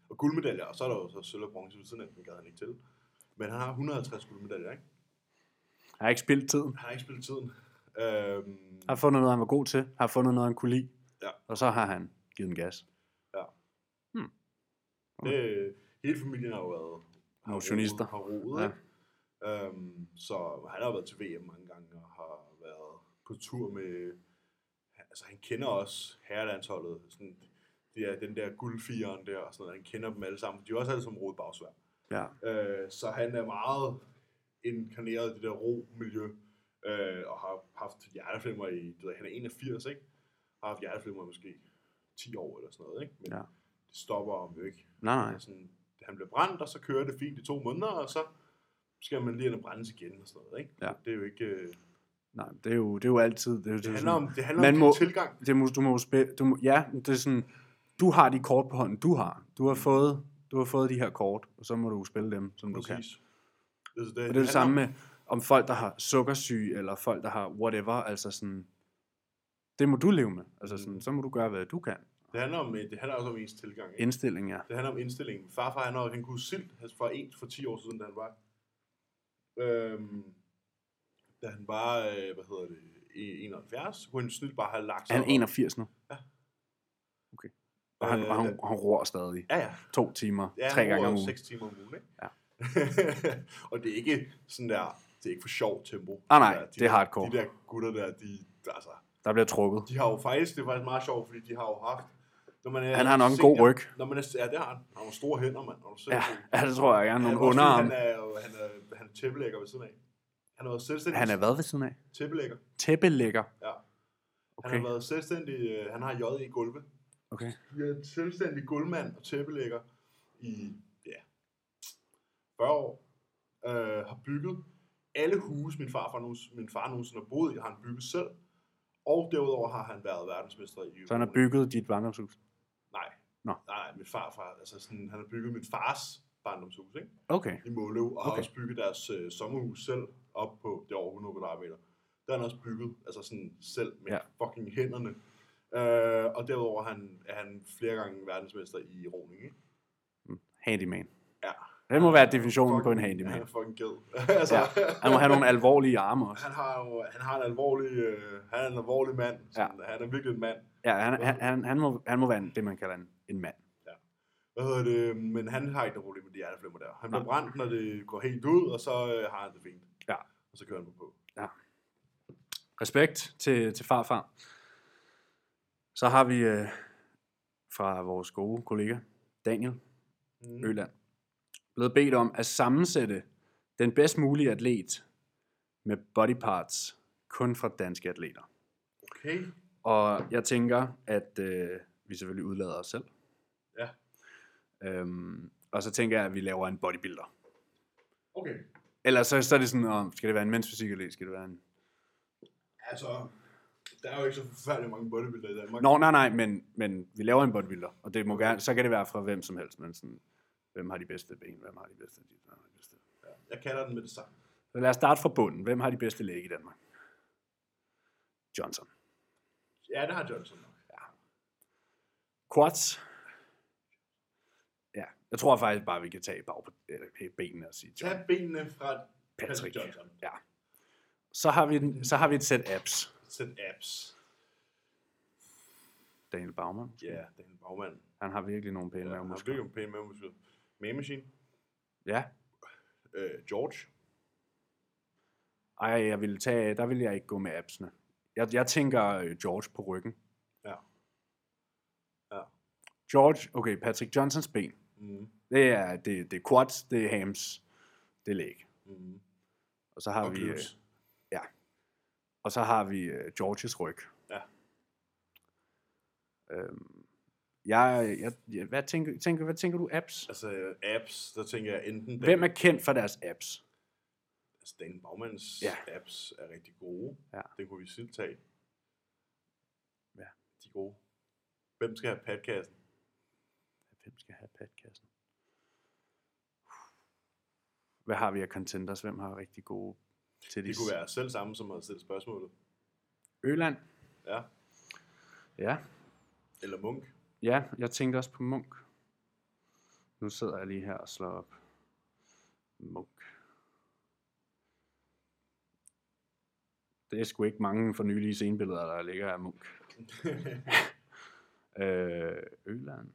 Og guldmedaljer, og så er der jo så sølv og bronze ved siden af, den gad han ikke til. Men han har 150 guldmedaljer, ikke? Jeg har ikke spildt tiden. Han har ikke spillet tiden. Øhm, Har fundet noget, han var god til. Har fundet noget, han kunne lide. Ja. Og så har han givet en gas. det, hele familien har jo været Motionister. Har roet, Ja. ja. øhm, så han har været til VM mange gange og har været på tur med... Altså han kender også herrelandsholdet. Sådan, det er den der guldfieren der og sådan noget. Han kender dem alle sammen. De er også alle sammen rodet bagsvær. Ja. Øh, så han er meget inkarneret i det der ro-miljø, øh, og har haft hjerteflimmer i, du ved, han er 81, ikke? Har haft hjerteflimmer måske 10 år eller sådan noget, ikke? Men Ja. det stopper ham jo ikke. Nej, nej. Han Sådan, han bliver brændt, og så kører det fint i to måneder, og så skal man lige brændes igen og sådan noget, ikke? Ja. Det er jo ikke... Øh, Nej, det er jo, det er jo altid... Det, er jo, det det, er handler sådan, om, det handler Man om må- tilgang. det må, du må spille... Du må, ja, det er sådan... Du har de kort på hånden, du har. Du har fået, du har fået de her kort, og så må du spille dem, som du kan. Præcis. Det, det, Og det er det samme med, om folk, der har sukkersyge, eller folk, der har whatever, altså sådan... Det må du leve med. Altså sådan, så må du gøre, hvad du kan. Det handler, om, det handler også om ens tilgang. Ikke? Indstilling, ja. Det handler om indstillingen. Farfar, han, han kunne silt altså for en for 10 år siden, da han var. Øhm, da han var, øh, hvad hedder det, i 71, kunne han snilt bare have lagt Er han op. 81 nu? Ja. Okay. Og han, og han, han ror stadig. Ja, ja. To timer, ja tre gange om ugen. 6 timer om ugen, ikke? Ja. og det er ikke sådan der, det er ikke for sjov tempo. Ah, nej, De der- de det er der- hardcore. De der gutter der, de, altså, Der bliver trukket. de har jo faktisk, det er faktisk meget sjovt, fordi de har jo haft, når man er Han har nok en god ryg. Når man er, ja, det har han. Han har nogle store hænder, mand. Når du ser Ja, det. ja, det tror jeg. Jeg har Han er nogle fordi, underarm. Han er, han er, han er tæppelægger ved siden af. Han har været selvstændig. Han er hvad ved siden af? Tæppelægger. Tæppelægger. Ja. Okay. Han har været selvstændig, øh, han har jøjet i gulve. Okay. Han er en selvstændig gulvmand og tæppelægger i, ja, 40 år. Øh, har bygget alle huse, min far, min, min far nogensinde har boet i, har han bygget selv. Og derudover har han været verdensmester i Så han har bygget dit barndomshus? Nej. Nå. Nej, nej, min farfar, altså sådan, han har bygget min fars barndomshus, ikke? Okay. i Måløv, og okay. har også bygget deres øh, sommerhus selv op på det over 100 kvadratmeter. Der har han også bygget, altså sådan selv med Ja. fucking hænderne. Øh, og derudover er han, er han flere gange verdensmester i roning, ikke? Handyman. Ja. Det må være definitionen Fucking- på en Han handyman. er fucking ged. altså, Ja. Han må have nogle alvorlige arme også. han har jo, han har en alvorlig, øh, han er en alvorlig mand. Sådan, ja. Han er virkelig en mand. Ja, han, han, han, han, må, han må være en, det, man kalder en, en mand. Hvad hedder det? Men han har ikke noget problem med de hjerteflimmer der. Han bliver brændt, når det går helt ud, og så øh, har han det fint. Ja. Og så kører han på. Respekt til, til farfar. Så har vi øh, fra vores gode kollega, Daniel Mm. Øland, blevet bedt om at sammensætte den bedst mulige atlet med body parts kun fra danske atleter. Okay. Og jeg tænker, at øh, vi selvfølgelig udlader os selv. Ja. Øhm, og så tænker jeg, at vi laver en bodybuilder. Okay. Eller så, så er det sådan, om, skal det være en mensfysikatlet? Skal det være en... Altså, der er jo ikke så forfærdeligt mange bodybuildere i Danmark. Nå, nej, nej, men, men vi laver en bodybuilder. Og det må gerne, så kan det være fra hvem som helst. Men sådan, hvem har de bedste ben? Hvem har de bedste? Hvem har de bedste? Jeg kalder den med det samme. Så lad os starte fra bunden. Hvem har de bedste læge i Danmark? Johnson. Ja, det har Johnson nok. Quads. Ja, jeg tror faktisk bare, vi kan tage bag på benene og sige John. Tag benene fra Patrick. Patrick Johnson. Ja. Så har vi, så har vi et sæt apps. Sæt apps. Daniel Baumann. Ja, Daniel Bagmand. Han har virkelig nogle pæne Ja, ja, han har mavemuskler. virkelig en pæn mavemuskler. Mame Machine. Ja. Øh, George. Ej, jeg vil tage, der vil jeg ikke gå med absene. Jeg, jeg tænker øh, George på ryggen. Ja. Ja. George, okay, Patrick Johnsons ben. Mm. Det er, det, det er quads, det er hams, det er leg. Mm. Og så har Og vi, øh, glutes. og så har vi øh, Georges ryg. Ja. Øhm, jeg, jeg, jeg, hvad, tænker, tænker, hvad tænker du abs? Altså, apps, der tænker jeg enten... Hvem er kendt for deres abs? Altså, Daniel Bagmans Ja. apps er rigtig gode. Ja. Det kunne vi selv tage. Ja. De er gode. Hvem skal have padkassen? Hvem skal have patkassen? Hvad har vi af contenders? Hvem har rigtig gode til Det kunne være selv sammen, som har stillet spørgsmålet. Øland? Ja. Ja. Eller Munk. Ja, jeg tænkte også på Munk. Nu sidder jeg lige her og slår op. Munk. Det er sgu ikke mange for nylige scenebilleder, der ligger af Munk. Øh, Øland.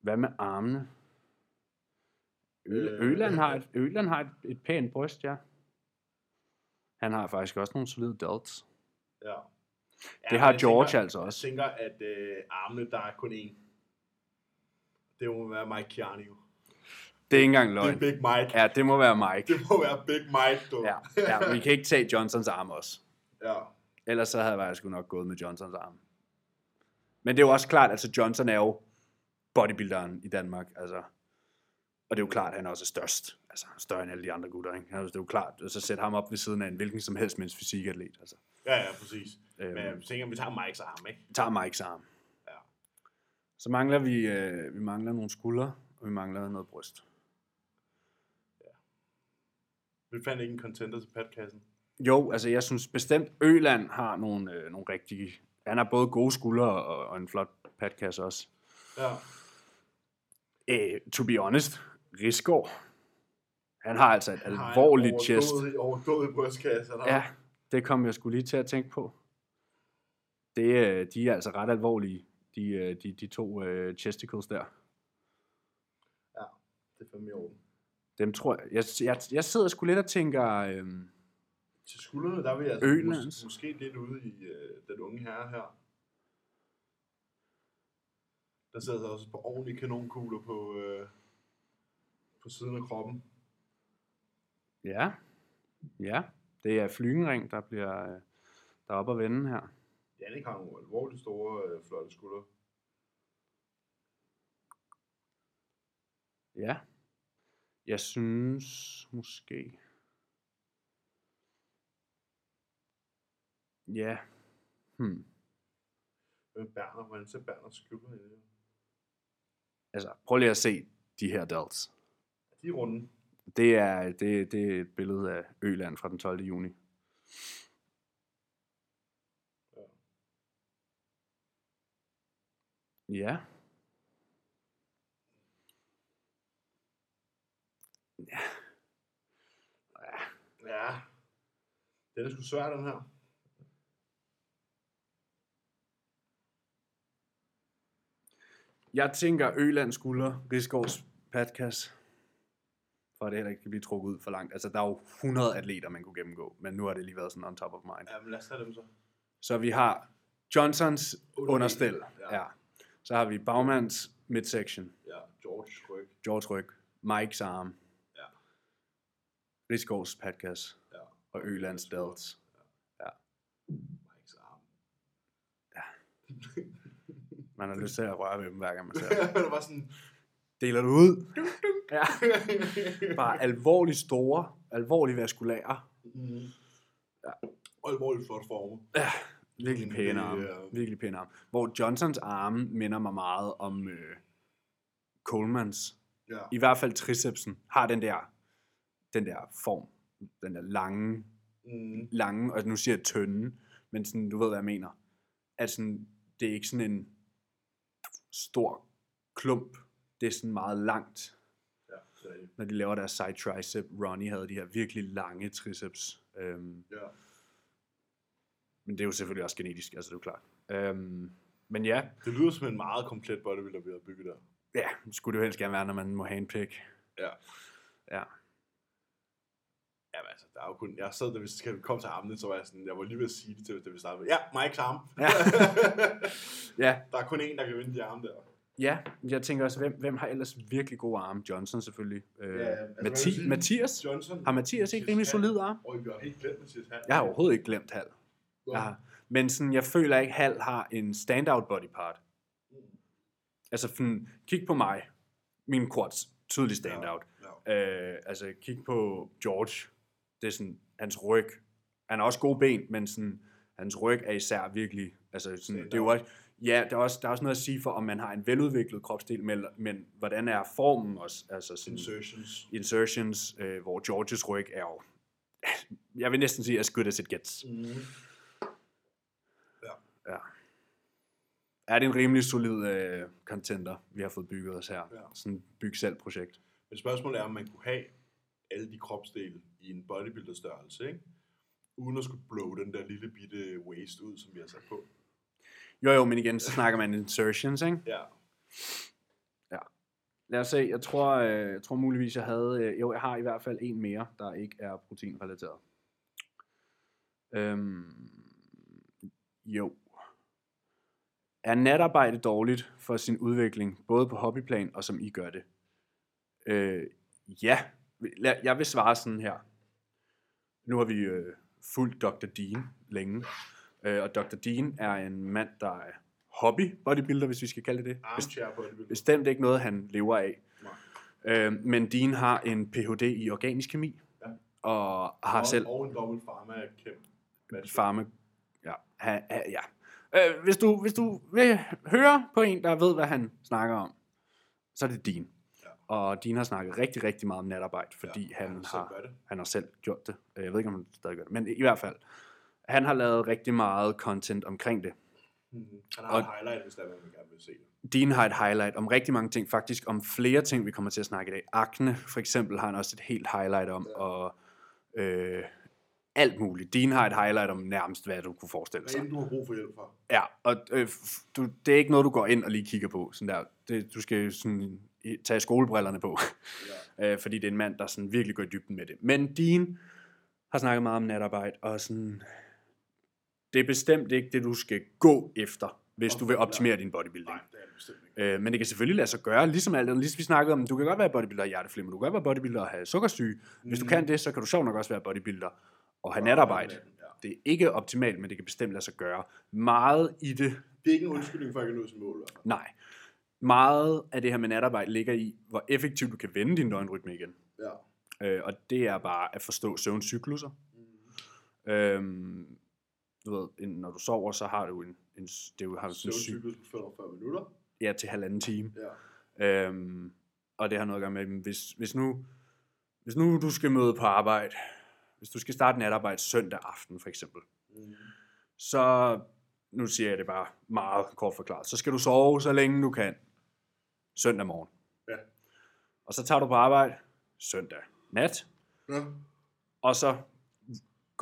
Hvad med armene? Øl, Øh. Øland har, et, Øland har et, et pænt bryst, ja. Han har faktisk også nogle solide delts. ja. Ja. Det har George tænker, altså også. Jeg tænker, at øh, armene, der er kun én. Det må være Mike jo. Det er ikke engang Det løgn. er Big Mike. Ja, det må være Mike. Det må være Big Mike, du. Ja, ja, vi kan ikke tage Johnsons arm også. ja. Ellers så havde jeg sgu nok gået med Johnsons arm. Men det er jo også klart, altså Johnson er jo bodybuilderen i Danmark, altså. Og det er jo klart, at han også er størst. Altså større end alle de andre gutter, ikke? Altså, det er jo klart, så sæt ham op ved siden af en hvilken som helst mens fysikatlet. Altså. Ja, ja, præcis. Øhm, Men jeg tænker, vi tager Mikes arm, ikke? vi tager Mikes arm. Ja. Så mangler vi, øh, vi mangler nogle skuldre, og vi mangler noget bryst. Vi fandt ikke en contender til padkassen. Jo, altså jeg synes bestemt, Øland har nogle, øh, nogle rigtige... Han har både gode skuldre og, og en flot padkasse også. Ja. Øh, to be honest, Risgaard, han har altså et Han har en alvorligt chest. overdådig- Overdådig brystkasse. han har. Ja, det kom jeg skulle lige til at tænke på. Det, øh, de er altså ret alvorlige, de, øh, de, de to øh, chesticles der. Det er fandme i orden. Dem tror jeg, jeg, jeg, jeg sidder sgu lidt og tænker, øh, Til skuldrene, der er vi altså mås- måske lidt ude i øh, den unge herre her. Der sidder så også par ordentlige kanonkugler på, øh, på siden af kroppen. ja, ja, det er Flygenring, der bliver øh, der er oppe at vende her. Jannik har nogle alvorligt store, øh, flotte skuldre. Ja, jeg synes måske, ja, hmm. Er Berner? Hvordan ser Berners skuldre ud? altså prøv lige at se de her delts. De er runde. Det er, det, det er et billede af Øland fra den 12. juni. Ja. Ja. Ja. Ja. Den er sgu svær, den her. Jeg tænker Øland skulder, Rigsgaards patkas, for at det heller ikke kan blive trukket ud for langt. Altså, der er jo 100 atleter, man kunne gennemgå, men nu har det lige været sådan on top of mind. Ja, men lad os tage dem så. Så vi har Johnsons understel. Ja. Ja. Så har vi Bagmans midsection, Ja, George ryg. George ryg, Mikes arm, Ja. Rigsgaards patkas Ja. og Ølands delts. Mikes arm. Man har lyst til at røre ved dem, hver gang man ser dem. det var sådan... Deler du ud? Ja. Bare alvorligt store, alvorligt vaskulære. mm. ja. Og alvorligt flot former. Ja, virkelig pæne det, arme. øh, Virkelig pæne arme. Hvor Johnsons arme minder mig meget om øh, Colemans. Ja. I hvert fald tricepsen har den der, den der form. Den der lange, Mm. lange, og nu siger jeg tynde, men sådan, du ved, hvad jeg mener. At sådan, det er ikke sådan en stor klump. Det er sådan meget langt. Ja, er det. Når de laver deres side tricep, Ronnie havde de her virkelig lange triceps. Øhm, Ja. men det er jo selvfølgelig også genetisk, altså det er jo klart. Øhm, men ja, Det lyder som en meget komplet bodybuilder, vi har bygget der. ja, skulle det jo helst gerne være, når man må en pik. Ja. Ja. Jamen altså, der er jo kun... Jeg sad, da vi skal komme til armene, så var jeg sådan... Jeg var lige ved at sige det til, da vi startede. Ja, Mike's arm. Ja. Ja, der er kun én, der kan vinde de arme der. Ja, jeg tænker også, hvem, hvem har ellers virkelig gode arme? Johnson selvfølgelig. Øh, Ja, ja, altså, Mathi- sige- Mathias? Johnson. Har Mathias ikke rimelig solid arm? Og vi har helt glemt Mathias Hall. Jeg har overhovedet ikke glemt Hal. Jeg har, men sådan, jeg føler ikke, Hal har en standout body part. Altså, sådan, kig på mig. Min quads, tydelig standout. Ja. Øh, altså, kig på George. Det er sådan, hans ryg. Han har også gode ben, men sådan, hans ryg er især virkelig, altså sådan, det er jo også, ja, der er, også, der er også noget at sige for, om man har en veludviklet kropsdel, men, men hvordan er formen også, altså sådan, Insertions. insertions, øh, hvor Georges ryg er jo, jeg vil næsten sige, as good as it gets. Mm. Ja. Er det en rimelig solid øh, contender, vi har fået bygget os her? Ja. Sådan et byg selv projekt. Men spørgsmålet er, om man kunne have alle de kropsdele i en bodybuilder størrelse, ikke? Uden at skulle blow den der lille bitte waist ud, som vi har sat på. Jo jo, men igen, så snakker man insertions, ikke? Ja. Lad os se, jeg tror, øh, jeg tror muligvis, jeg havde, øh, jo, jeg har i hvert fald en mere, der ikke er proteinrelateret. Øhm, jo. Er natarbejde dårligt for sin udvikling, både på hobbyplan og som I gør det? Øh, ja, jeg vil svare sådan her. Nu har vi øh, fulgt Dr. Dean længe, øh, og Dr. Dean er en mand, der er hobby bodybuilder, hvis vi skal kalde det det. Armchair bodybuilder. Bestemt ikke noget, han lever af. Nej. Øh, men Dean har en Ph.D. i organisk kemi, Ja. og har og, selv Og en dobbelt pharma kæmpe. farme. Ja, ha, ha, ja. Øh, hvis, du, hvis du vil høre på en, der ved, hvad han snakker om, så er det Dean. Ja. Og Dean har snakket rigtig, rigtig meget om natarbejde, fordi Ja, han, han har, han har selv gjort det. Øh, Jeg ved ikke, om han stadig gør det, men i hvert fald. Han har lavet rigtig meget content omkring det. Mm. Han har Og- et highlight, hvis der er, man gerne vil se det. Dean har et highlight om rigtig mange ting, faktisk om flere ting, vi kommer til at snakke i dag. Akne, for eksempel, har han også et helt highlight om, Ja. og øh, alt muligt. Dean har et highlight om nærmest, hvad du kunne forestille Hvad sig. end du har brug for hjælp for. Ja, og øh, du, det er ikke noget, du går ind og lige kigger på. Sådan der. Det, du skal sådan, tage skolebrillerne på, Ja. øh, fordi det er en mand, der sådan virkelig går i dybden med det. Men Dean har snakket meget om natarbejde, og sådan, det er bestemt ikke det, du skal gå efter, hvis du vil optimere din bodybuilding. Nej, det er det bestemt ikke. Øh, men det kan selvfølgelig lade sig gøre, ligesom alt andet. Ligesom vi snakkede om, du kan godt være bodybuilder og hjerteflimmer, du kan godt være bodybuilder og have sukkersyge. Hvis du Mhm. kan det, så kan du sjovt nok også være bodybuilder og have natarbejde. Ja. Det er ikke optimalt, men det kan bestemt lade sig gøre. Meget i det, Det er ikke en undskyldning for at ikke nå sit mål. fald. nej. Meget af det her med natarbejde ligger i, hvor effektivt du kan vende din døgnrytme igen. Ja. Øh, og det er bare at forstå søvncykluser. Mm. Øhm, du ved, en- når du sover, så har du en, en det er jo, har du sådan syg, på 45 minutter. ja, til halvanden time. Ja. Øhm, og det har noget at gøre med, hvis, hvis, nu, hvis nu du skal møde på arbejde, hvis du skal starte natarbejde søndag aften for eksempel, Mm. så, nu siger jeg det bare meget kort forklaret, så skal du sove så længe du kan søndag morgen. Ja. Og så tager du på arbejde søndag nat, Ja. og så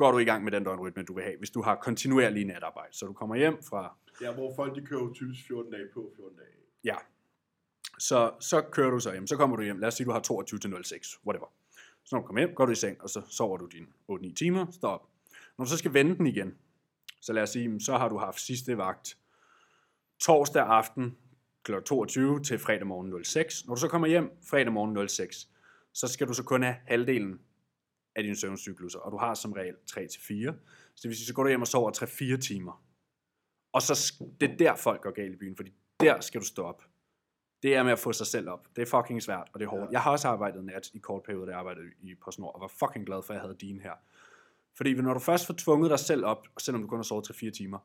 går du i gang med den døgnrytme, du vil have, hvis du har kontinuerlig natarbejde. Så du kommer hjem fra ja, hvor folk de kører typisk 14 dage på, 14 dage. Ja. Så, så kører du så hjem. Så kommer du hjem. Lad os sige, du har 22 til 06. Whatever. Så når du kommer hjem, går du i seng, og så sover du dine 8-9 timer. Står op. Når du så skal vende den igen, så lad os sige, så har du haft sidste vagt torsdag aften kl. 22 til fredag morgen 06. Når du så kommer hjem fredag morgen 06, så skal du så kun have halvdelen af dine søvncykluser, og du har som regel 3-4. Så det vil sige, så går du hjem og sover 3-4 timer. Og så det er der, folk går galt i byen, fordi der skal du stå op. Det er med at få sig selv op. Det er fucking svært, og det er hårdt. Ja. Jeg har også arbejdet nat i kort periode, da jeg arbejdede i PostNord, og var fucking glad for, at jeg havde din her. Fordi når du først får tvunget dig selv op, selvom du kun har sovet 3-4 timer,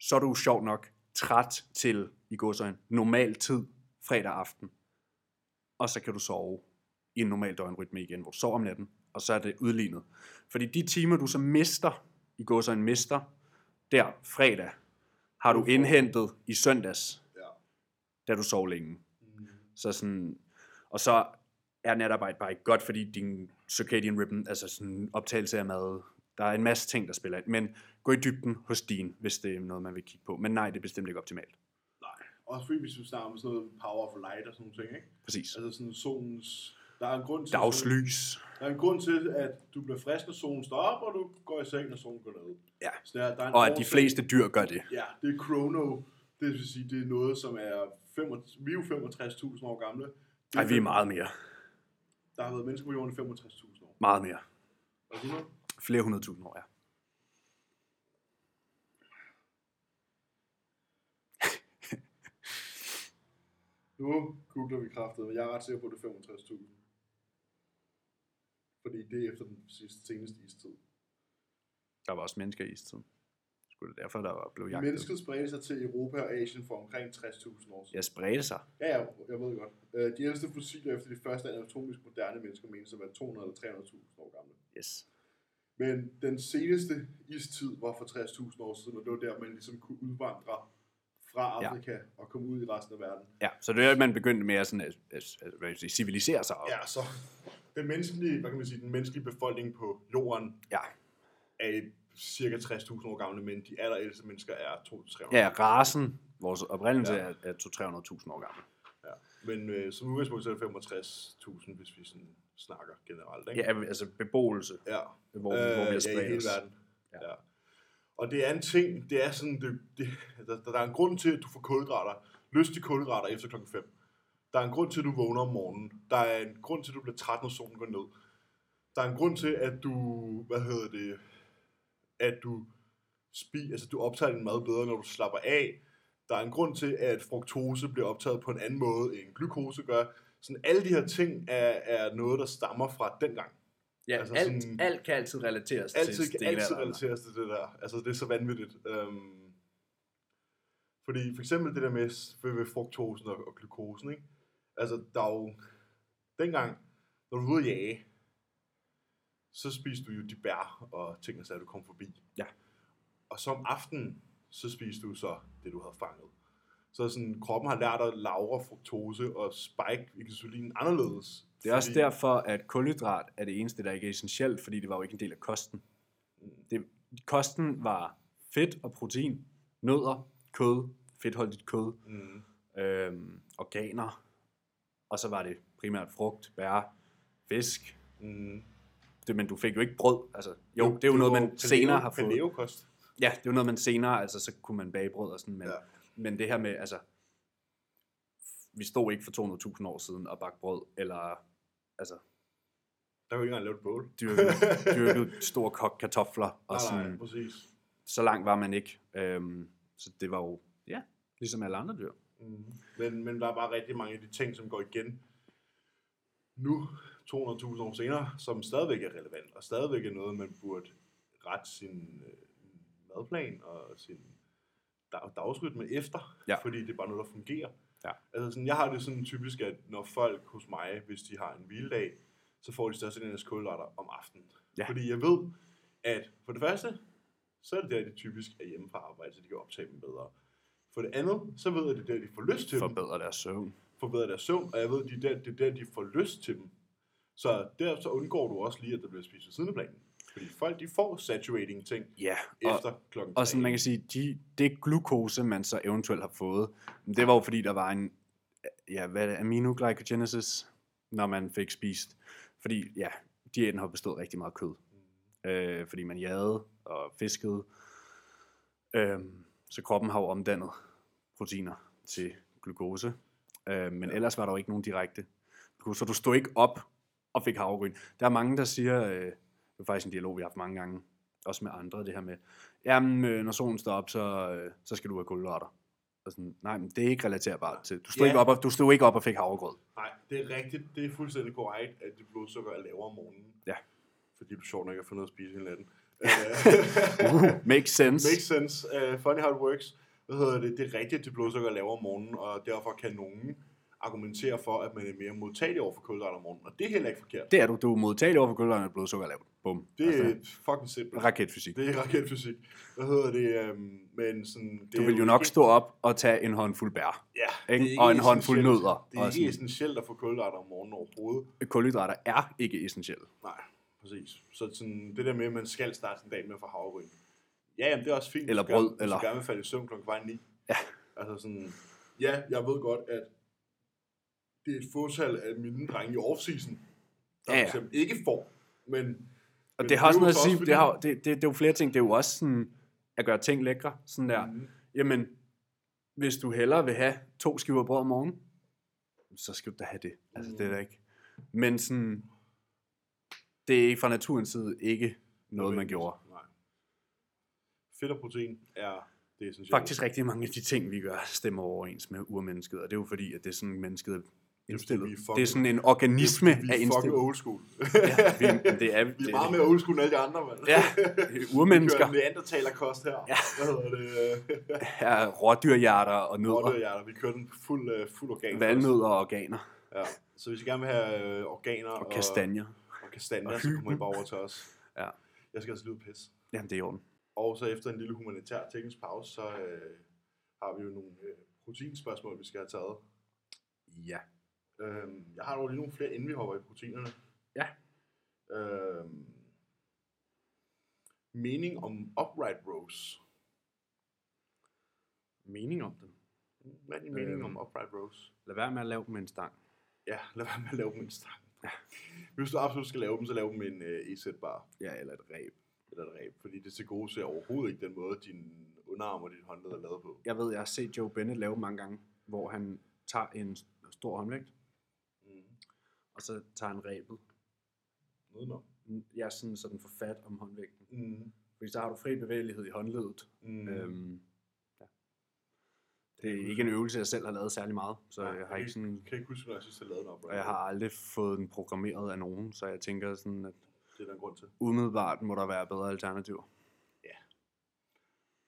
så er du sjovt nok træt til, i godsøjne, normal tid fredag aften. Og så kan du sove i en normal døgnrytme igen, hvor du sover om natten, og så er det udlignet. Fordi de timer, du så mister, i godsøjne mister, der fredag, har du indhentet i søndags, Ja. da du sov længe. Mm. Så sådan, og så er natarbejde bare ikke godt, fordi din circadian rhythm, altså sådan optagelse af mad, der er en masse ting, der spiller ind. Men gå i dybden hos din, hvis det er noget, man vil kigge på. Men nej, det er bestemt ikke optimalt. Nej. Også fordi hvis vi snakker om sådan noget power of light og sådan nogle ting, ikke? Præcis. Altså sådan solens... Der er en grund til... Dagslys. Der er en grund til, at du bliver frisk, når solen står op, og du går i seng, når solen går ned. Ja. Så der, der er en Og at de fleste dyr gør det. Ja, det er chrono. Det vil sige, det er noget, som er... 65, vi er jo 65.000 år gamle. Nej, vi er meget mere. Der har været mennesker på jorden i 65.000 år. Meget mere. Er noget? Flere hundredtusind år, ja. Nu googler vi kraftet, men jeg er ret sikker på, at det er 65.000. Fordi det er efter den sidste seneste istid. Der var også mennesker i istiden. Skulle det derfor, der var blevet jagtet? Mennesket spredte sig til Europa og Asien for omkring 60.000 år siden. Jeg spredte sig. Ja, ja, jeg ved godt. Øh, De ældste fossiler efter de første anatomisk moderne mennesker menes at være 200 eller 300.000 år gamle. Yes. Men den seneste istid var for 60.000 år siden, og det var der, man ligesom kunne udvandre fra Ja. Afrika og komme ud i resten af verden. Ja, så det er, at man begyndte med at, sådan, at, at, at sige, civilisere sig. Og, Ja, så den menneskelige, hvad kan man sige, den menneskelige befolkning på jorden ja. er cirka 60.000 år gamle, men de allerældste mennesker er 200-300. ja, rasen, vores oprindelse, Ja. er, er 200-300.000 år gammel. ja. Men øh, som udgangspunkt så er det 65.000, hvis vi sådan snakker generelt. Ikke? Ja, altså beboelse, ja. hvor, øh, hvor vi har ja, i spredt hele verden. Ja. ja. Og det er en ting, det er sådan, det, det, der, der er en grund til, at du får kulhydrater, lyst til kulhydrater efter klokken 5. Der er en grund til, at du vågner om morgenen. Der er en grund til, at du bliver træt, når solen går ned. Der er en grund til, at du, hvad hedder det, at du spi, altså du optager din mad bedre, når du slapper af. Der er en grund til, at fruktose bliver optaget på en anden måde, end glukose gør. Sådan alle de her ting er, er noget, der stammer fra dengang. Ja, Altså alt, sådan- alt kan altid relateres altid, til stenalderen. altid relateres til det der. Altså, det er så vanvittigt. Øhm, fordi for eksempel det der med, ved, ved fruktosen og, og glukosen, ikke? Altså, der er jo... Dengang, når du var ude at jage, så spiste du jo de bær og ting, der du kom forbi. Ja. Og så om aftenen, så spiste du så det, du havde fanget. Så sådan, kroppen har lært at lagre fruktose og spike insulin anderledes. Det er også derfor, at kulhydrat er det eneste, der ikke er essentielt, fordi det var jo ikke en del af kosten. Det, kosten var fedt og protein, nødder, kød, fedtholdigt kød, Mm. øhm, organer, og så var det primært frugt, bær, fisk. Mm. Det, men du fik jo ikke brød. Altså, jo, det er jo noget, man senere har fået. Paleokost. Ja, det er jo noget, man senere, altså så kunne man bage brød og sådan, men, Ja. men det her med, altså, vi stod ikke for 200.000 år siden og bagte brød, eller altså, Der kunne ikke engang lave et bål. dyrket, dyrket store kok kartofler, og Nej, sådan, nej, præcis. så langt var man ikke. Øhm, så det var jo, ja, ligesom alle andre dyr. Mm. Men, men der er bare rigtig mange af de ting, som går igen nu, 200.000 år senere, som stadigvæk er relevant, og stadigvæk er noget, man burde rette sin øh, madplan og sin dag, dagsrytme efter, Ja. fordi det er bare noget, der fungerer. Ja. Altså sådan, jeg har det sådan typisk, at når folk hos mig, hvis de har en hviledag, så får de største af kulhydrater om aftenen. Ja. Fordi jeg ved, at for det første, så er det der, de typisk er hjemme fra arbejde, så de kan optage dem bedre. For det andet, så ved jeg, at det er der, de får lyst til dem Forbedre deres søvn. forbedre deres søvn, og jeg ved, at de der, det er der, de får lyst til dem. Så der så undgår du også lige, at der bliver spist ved siden af planen. Fordi folk, de får saturating ting Ja, og, efter klokken og sådan, man kan sige, de, det glukose, man så eventuelt har fået, det var jo fordi, der var en, ja, hvad er det, aminoglycogenesis, når man fik spist. Fordi, ja, diæten har bestået rigtig meget kød. Øh, fordi man jagede og fiskede. Øh, så kroppen har jo omdannet proteiner til glukose. Øh, men Ja. ellers var der jo ikke nogen direkte glukose. Så du stod ikke op og fik havregryn. Der er mange, der siger, øh, det er faktisk en dialog, vi har haft mange gange, også med andre, det her med, jamen, øh, når solen står op, så, øh, så skal du have kulhydrater. Og sådan, nej, men det er ikke relaterbart til. Du stod, Ja. ikke op og, du stod ikke op og fik havregrød. Nej, det er rigtigt. Det er fuldstændig korrekt, at dit blodsukker er lavere om morgenen. Ja. Fordi du sjovt nok har fundet noget at spise hele natten. Uh, makes sense. Makes sense. Uh, funny how it works. Hvad hedder det? Det er rigtigt, dit blodsukker er lavere om morgenen, og derfor kan nogen argumentere for, at man er mere modtagelig over for kulhydrater om morgenen. Og det er heller ikke forkert. Det er du. Du er modtagelig over for kulhydrater, og blodsukker er lavt. Bum. Det er Altså, fucking simpelt. raketfysik. Det er raketfysik. Hvad hedder det? Øhm, men sådan, det Du vil jo nok ikke- stå op og tage en håndfuld bær. Ja, ikke? det er Og en håndfuld essentielt. nødder. Det er ikke sådan. essentielt at få kulhydrater om morgenen overhovedet. Kulhydrater er ikke essentielle. Nej, præcis. Så sådan, det der med, at man skal starte sin dag med at få havregryn. Ja, jamen, det er også fint. Eller brød, hvis eller- du gerne vil falde i søvn klokken kvart ni. Ja. Altså sådan, ja, jeg ved godt, at det er et fåtal af mine drenge i off-season, der Ja, ja, ikke får. Men, Og men det har også noget at så sige, det, har, det, det, det er jo flere ting, det er jo også sådan, at gøre ting lækre, sådan der, Mhm. jamen, hvis du hellere vil have to skiver brød om morgenen, så skal du da have det, altså det er Mhm. da ikke, men sådan, det er fra naturens side ikke noget, man gjorde. Nej. Fedt og protein er det essentielle. Faktisk rigtig mange af de ting, vi gør, stemmer overens med urmennesket, og det er jo fordi, at det er sådan, mennesket er indstillet. vi er fucking- Det er sådan en organisme vi af er fucking indstillet. old school. Ja, vi, det er, Vi det er meget mere old school end alle de andre, mand. Ja, urmennesker. Vi kører neandertalerkost her. Ja. Hvad hedder det? er rådyrhjerter og nødder, Rådyrhjerter. Vi kører den fuld, uh, fuld organ. valnødder og organer Ja. Så hvis I gerne vil have øh, organer og og kastanjer, Og så kommer I bare over til os. Ja. Jeg skal altså lige ud pisse. Jamen, det er i orden. Og så efter en lille humanitær teknisk pause, så øh, har vi jo nogle øh, proteinspørgsmål, vi skal have taget. Ja. Øhm, jeg har dog lige nogle flere, inden vi hopper i proteinerne. Ja. Øhm, mening om upright rows. Mening om dem. Hvad er din mening Øhm. om upright rows? Lad være med at lave dem med en stang. Ja, lad være med at lave dem med en stang. Hvis du absolut skal lave dem, så lav dem med en øh, e-sætbar Ja, eller et ræb. eller et ræb, fordi det til gode ser overhovedet ikke den måde, din underarm og dit håndled er lavet på. Jeg ved, jeg har set Joe Bennett lave mange gange, hvor han tager en stor håndvægt, Mm. og så tager han ræbet. Nedenom. Ja, sådan, så den får fat om håndvægten. Mm. Fordi så har du fri bevægelighed i håndledet. Mm. Mm. Øhm. Det er ikke en øvelse, jeg selv har lavet særlig meget, så Nej, jeg har jeg ikke sådan... Jeg kan ikke huske, når jeg sidst har lavet den op. Og jeg har aldrig fået den programmeret af nogen, så jeg tænker sådan, at Det er der en grund til. umiddelbart må der være bedre alternativer.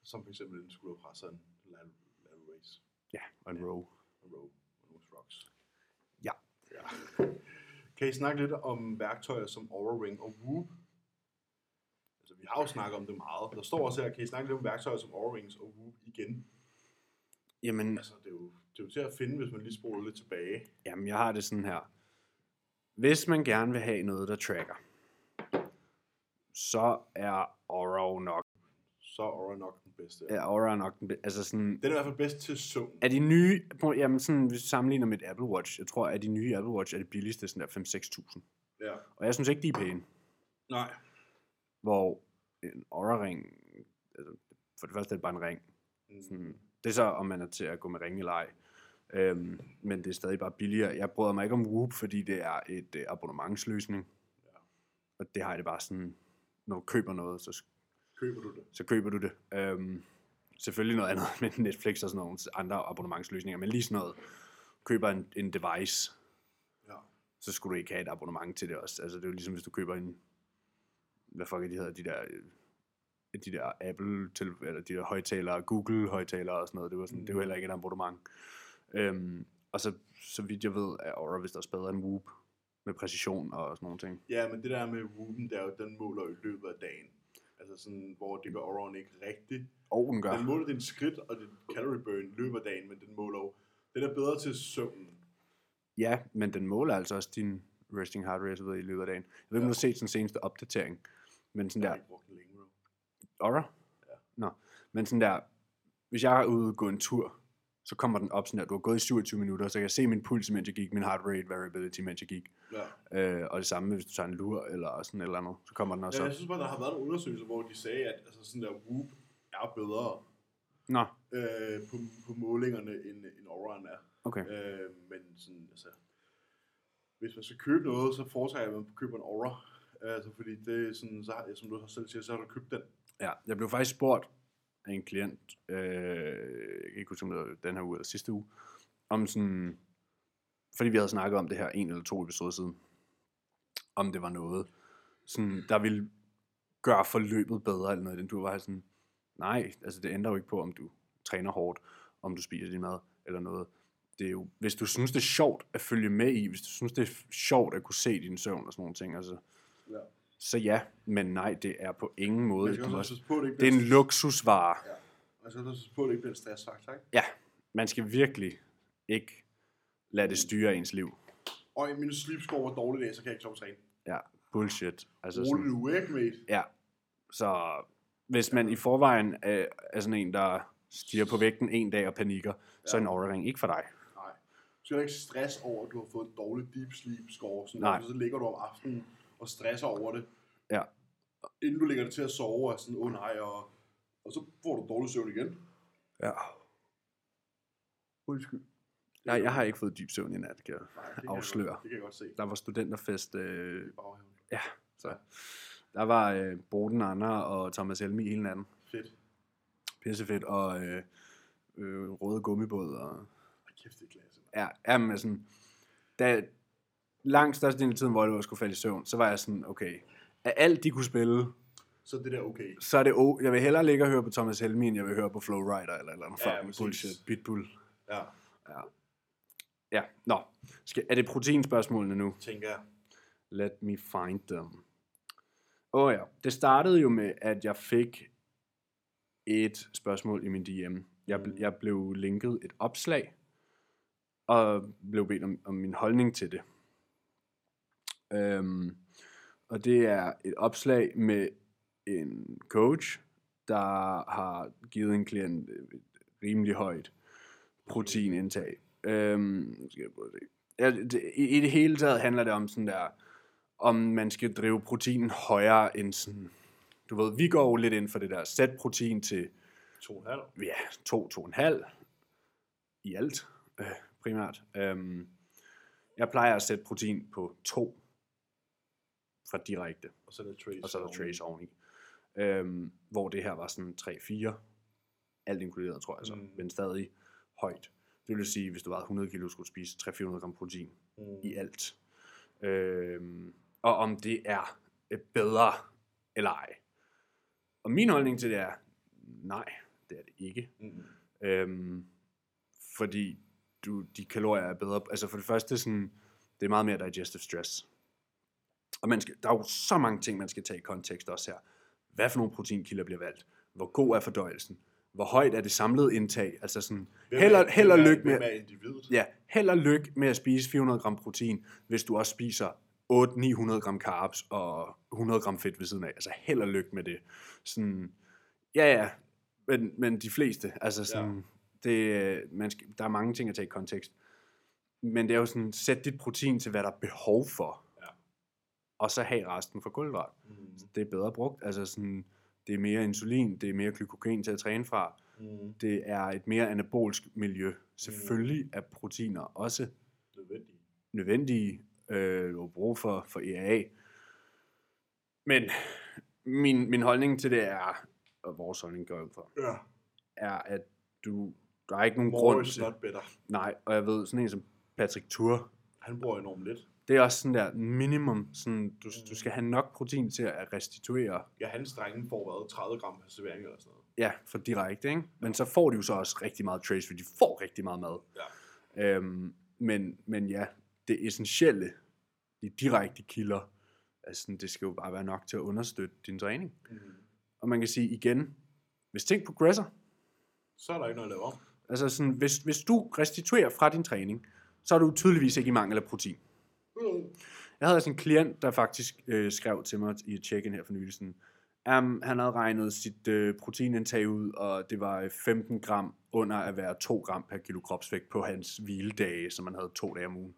Som for eksempel en skulderpres og en lateral, lateral raise. Ja, og en row. En row nogle shrugs. Ja. ja. Kan I snakke lidt om værktøjer som Aura og Whoop? Altså, vi har jo snakket om det meget. Der står også her, kan I snakke lidt om værktøjer som Aura og Whoop igen? Jamen, Altså, det er jo, det er jo til at finde, hvis man lige spoler lidt tilbage. Jamen, jeg har det sådan her. Hvis man gerne vil have noget, der tracker, så er Aura nok, Så er Aura nok den bedste. er Aura nok den, be- altså sådan, Den er i hvert fald bedst til søvn. er de nye, jamen sådan, hvis vi sammenligner med et Apple Watch, jeg tror, at de nye Apple Watch er det billigste, sådan der 5-6.000. Ja. Og jeg synes ikke, de er pæne. Nej. Hvor en Aura-ring, altså, for det første er det bare en ring. Mm. Sådan, det er så, om man er til at gå med ring eller ej. Øhm, men det er stadig bare billigere. Jeg bryder mig ikke om Whoop, fordi det er et øh, abonnementsløsning. Ja. Og det har jeg det bare sådan, når du køber noget, så, Køber du det? så køber du det. Øhm, selvfølgelig noget andet med Netflix og sådan nogle andre abonnementsløsninger, men lige sådan noget. Køber en, en device, Ja. så skulle du ikke have et abonnement til det også. Altså det er jo ligesom, hvis du køber en, hvad fuck er de hedder, de der, øh, de der Apple, til, eller de der højtalere, Google højtalere og sådan noget, det var sådan, mm. det var heller ikke et abonnement. Øhm, og så, så vidt jeg ved, er Aura vist også bedre end Whoop, med præcision og sådan nogle ting. Ja, men det der med Whoopen, det er jo, den måler i løbet af dagen. Altså sådan, hvor det gør Auraen ikke rigtigt. Og den gør. Den måler din skridt og din calorie burn i løbet af dagen, men den måler jo, den er bedre til søvnen. Ja, men den måler altså også din resting heart rate så videre i løbet af dagen. Jeg ved ikke, om du har set den seneste opdatering, men sådan der, har ikke brugt den længe, bro. Aura? Ja. Nå, men sådan der, hvis jeg er ude og gå en tur, så kommer den op sådan der, du har gået i 27 minutter, så jeg kan se min puls, mens jeg gik, min heart rate variability, mens jeg gik. Ja. Øh, og det samme, hvis du tager en lur eller sådan et eller andet, så kommer den også ja, op. jeg synes bare, der har været nogle undersøgelser, hvor de sagde, at altså sådan der Whoop er bedre Nå, øh, på, på målingerne, end, end Auraen er. okay. Øh, men sådan, altså, hvis man skal købe noget, så foretrækker jeg, at man køber en Aura. Altså, fordi det er sådan, så har, som du selv siger, så har du købt den. Ja, jeg blev faktisk spurgt af en klient, øh, jeg kan ikke huske, om det var den her uge eller sidste uge, om sådan, fordi vi havde snakket om det her en eller to episoder siden, om det var noget, sådan, der ville gøre forløbet bedre, eller noget, den du var sådan, nej, altså det ændrer jo ikke på, om du træner hårdt, om du spiser din mad, eller noget. Det er jo, hvis du synes, det er sjovt at følge med i, hvis du synes, det er sjovt at kunne se din søvn og sådan nogle ting, altså, Ja så ja, men nej, det er på ingen måde. Man skal også passe på, det ikke det er en luksusvare. Ja. Man skal også passe på, det ikke bliver en stressfaktor, ikke? Ja, man skal virkelig ikke lade det styre ens liv. Og min sleep score var dårlig dag, så kan jeg ikke sove træne. Ja, bullshit. Altså Rolig du ikke, mate. ja, så hvis man i forvejen er, er sådan en, der stiger på vægten en dag og panikker, så er en overring ikke for dig. Nej. Du skal ikke stress over, at du har fået et dårligt deep sleep score. Sådan Nej. Der, så ligger du om aftenen og stresser over det. Ja. Inden du ligger dig til at sove, og sådan, åh oh, nej, og, og så får du dårlig søvn igen. Ja. Undskyld. Nej, jeg har ikke fået dyb søvn i nat, kan jeg Nej, det kan afsløre. Jeg godt, det kan jeg godt se. Der var studenterfest, øh, I baghaven. så der var øh, Boden Anna og Thomas Elmi hele natten. Fedt. Pissefedt, og øh, øh, røde gummibåd, og Ej, kæft, det er klasse. ja, jamen, altså, da, langt størstedelen af tiden, hvor jeg skulle falde i søvn, så var jeg sådan, okay, af alt de kunne spille, Så det der okay. så er det, oh, jeg vil hellere ligge og høre på Thomas Helmi, end jeg vil høre på Flow Rider, eller eller andet Ja, fucking bullshit, Pitbull. Ja, Ja. Ja, nå. Skal, er det proteinspørgsmålene nu? tænker jeg. Let me find them. Åh oh ja, det startede jo med, at jeg fik et spørgsmål i min DM. Jeg, Mm. jeg blev linket et opslag, og blev bedt om, om min holdning til det. Øhm, og det er et opslag med en coach, der har givet en klient et rimelig højt proteinindtag. Øhm, skal jeg prøve at se. Ja, det, i, det hele taget handler det om sådan der, om man skal drive proteinen højere end sådan, du ved, vi går jo lidt ind for det der, sæt protein til, To og en halv. ja, 2, 2,5 i alt, øh, primært. Øhm, jeg plejer at sætte protein på 2 fra direkte, Og så er der trace. og så er der trace oveni. Øhm, hvor det her var sådan 3-4, alt inkluderet, tror jeg så, Mm. men stadig højt. Det vil sige, hvis du var 100 kilo, skulle du spise 300-400 gram protein Mm. i alt. Øhm, og om det er øh, bedre eller ej. Og min holdning til det er, nej, det er det ikke. Mm. Øhm, fordi du, de kalorier er bedre. Altså for det første, sådan, det er meget mere digestive stress. Og man skal, der er jo så mange ting, man skal tage i kontekst også her. Hvad for nogle proteinkilder bliver valgt? Hvor god er fordøjelsen? Hvor højt er det samlede indtag? Altså sådan, Hvem held, og, held og lykke med? Ja, held og lykke med at spise 400 gram protein, hvis du også spiser 800-900 gram carbs og 100 gram fedt ved siden af. Altså held og lykke med det. Sådan, ja, ja, men, men de fleste, altså sådan, ja. det, man skal, der er mange ting at tage i kontekst. Men det er jo sådan, sæt dit protein til, hvad der er behov for. Og så have resten for kulhydrat. Mm. Det er bedre brugt. Altså sådan, det er mere insulin, det er mere glykogen til at træne fra. Mm. Det er et mere anabolsk miljø. Selvfølgelig er proteiner også Nødvendigt. nødvendige øh, og brug for, for EAA. Men min, min holdning til det er, og vores holdning går for, Ja. er, at du, der er ikke nogen More grund til... Nej, og jeg ved, sådan en som Patrick Tour, Han bruger enormt lidt. Det er også sådan der minimum, sådan, du, du skal have nok protein til at restituere, Ja, hans drenge får været 30 gram per servering eller sådan noget. ja, for direkte, ikke? Men så får de jo så også rigtig meget trace, fordi de får rigtig meget mad. Ja. Øhm, men, men ja, det essentielle, de direkte kilder, altså det skal jo bare være nok til at understøtte din træning. Mm. Og man kan sige igen, hvis ting progresser, Så er der ikke noget at lave om. altså sådan, hvis, hvis du restituerer fra din træning, så er du tydeligvis ikke i mangel af protein. Mm. Jeg havde sådan en klient, der faktisk øh, skrev til mig i et check-in her for nylig, sådan, um, han havde regnet sit øh, proteinindtag ud, og det var øh, 15 gram under at være 2 gram per kilo kropsvægt på hans hviledage, som man havde to dage om ugen.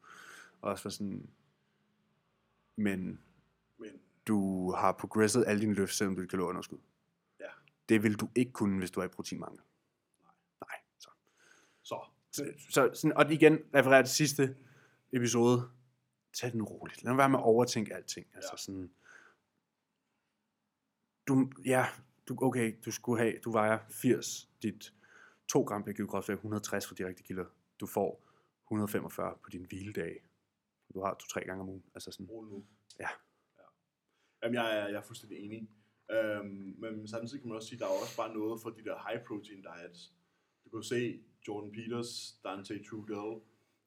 Og også var sådan, men Men du har progresset alle dine løft, selvom du ikke kan nå underskud. Ja. Det vil du ikke kunne, hvis du er i proteinmangel. Nej. Så. så. Så, så sådan, og igen, refererer til sidste episode. Tag den roligt. Lad være med at overtænke alting. Altså Ja. sådan, du, ja, du, okay, du skulle have, du vejer 80, dit 2 gram per kilo kropsvægt, 160 for direkte kilder. Du får 145 på din hviledag. Du har to-tre gange om ugen. Altså sådan, Rolig nu. Ja. ja. Jamen, jeg er, jeg er fuldstændig enig. Øhm, men samtidig kan man også sige, at der er også bare noget for de der high protein diets. Du kan se Jordan Peters, Dante Trudell,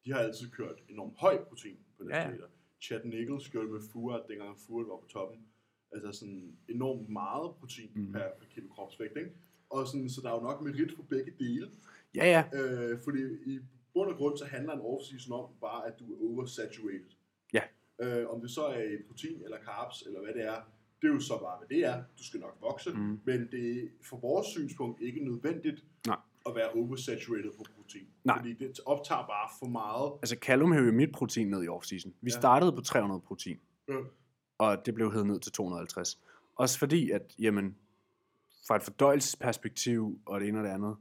de har altid kørt enormt høj protein på deres Ja, diæter. Chad Nichols gjorde det med Furet, dengang Furet var på toppen. Altså sådan enormt meget protein mm. per, per kilo kropsvægt, ikke? Og sådan, så der er jo nok merit for begge dele. ja, ja, Øh, fordi i bund og grund, så handler en off-season om bare, at du er oversaturated. Ja. Øh, om det så er protein eller carbs, eller hvad det er, Det er jo så bare, hvad det er. Du skal nok vokse, Mm. men det er for vores synspunkt ikke nødvendigt Nej. at være oversaturated på protein. Nej. Fordi det optager bare for meget. Altså Callum hævde jo mit protein ned i off-season. Vi Ja. startede på 300 protein, Ja. og det blev hævet ned til 250. Også fordi, at jamen, fra et fordøjelsesperspektiv og det ene og det andet,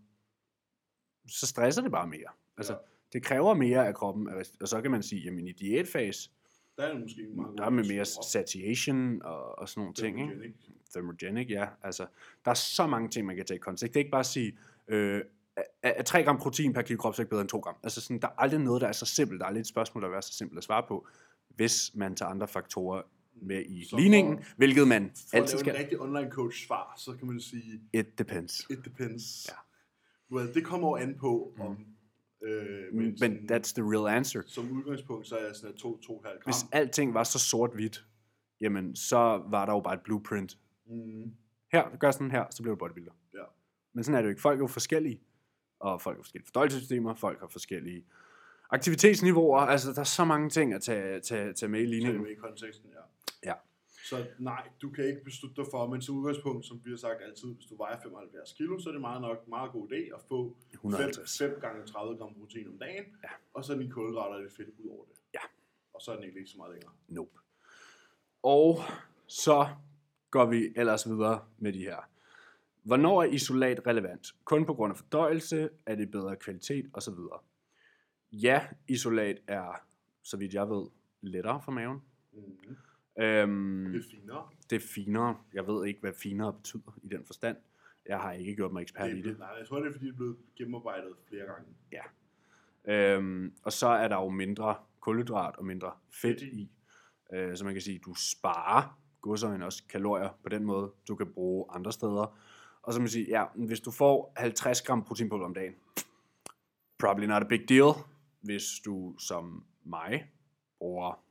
så stresser det bare mere. Altså, Ja. det kræver mere af kroppen, og så kan man sige, jamen i diætfase, Der er måske meget der er med mere satiation og, og sådan nogle ting, ikke? Thermogenic. thermogenic, ja. Altså, der er så mange ting, man kan tage i kontekst. Det er ikke bare at sige, øh, er, er 3 gram protein per kilo kropsvægt bedre end 2 gram? Altså, sådan, der er aldrig noget, der er så simpelt. Der er aldrig et spørgsmål, der være så simpelt at svare på, hvis man tager andre faktorer med i Så ligningen, for- hvilket man For at altid lave en skal. rigtig online coach svar, så kan man sige, It depends. it depends. Ja. Well, det kommer jo an på, om... Øh, Men, sådan- men that's the real answer. Som udgangspunkt, så er jeg sådan 2-2,5 gram. Hvis alting var så sort-hvidt, jamen, så var der jo bare et blueprint. Mm, Her, gør sådan her, så bliver du bodybuilder. Ja. Men sådan er det jo ikke. Folk er jo forskellige. Og folk har forskellige fordøjelsessystemer, folk har forskellige aktivitetsniveauer. Altså, der er så mange ting at tage, tage, tage med i ligningen. med i konteksten, ja. Ja. Så nej, du kan ikke beslutte dig for, men som udgangspunkt, som vi har sagt altid, hvis du vejer 75 kilo, så er det meget nok meget god idé at få 5, 150. 5 gange 30 gram protein om dagen, Ja. og så er dine kulhydrater det fedt ud over det. Ja. Og så er den ikke lige så meget længere. Nope. Og så går vi ellers videre med de her. Hvornår er isolat relevant? Kun på grund af fordøjelse? Er det bedre kvalitet? Og så videre. Ja, isolat er, så vidt jeg ved, lettere for maven. Mm. Øhm, Det er finere. det er finere. Jeg ved ikke, hvad finere betyder i den forstand. Jeg har ikke gjort mig ekspert Det i er, det. nej, jeg tror, det er, fordi det er blevet gennemarbejdet flere gange. Øhm, og så er der jo mindre kulhydrat og mindre fedt i. i. Øh, så man kan sige, at du sparer godsøjne også kalorier på den måde, du kan bruge andre steder. Og så kan man sige, ja, hvis du får 50 gram proteinpulver om dagen, probably not a big deal. Hvis du som mig bruger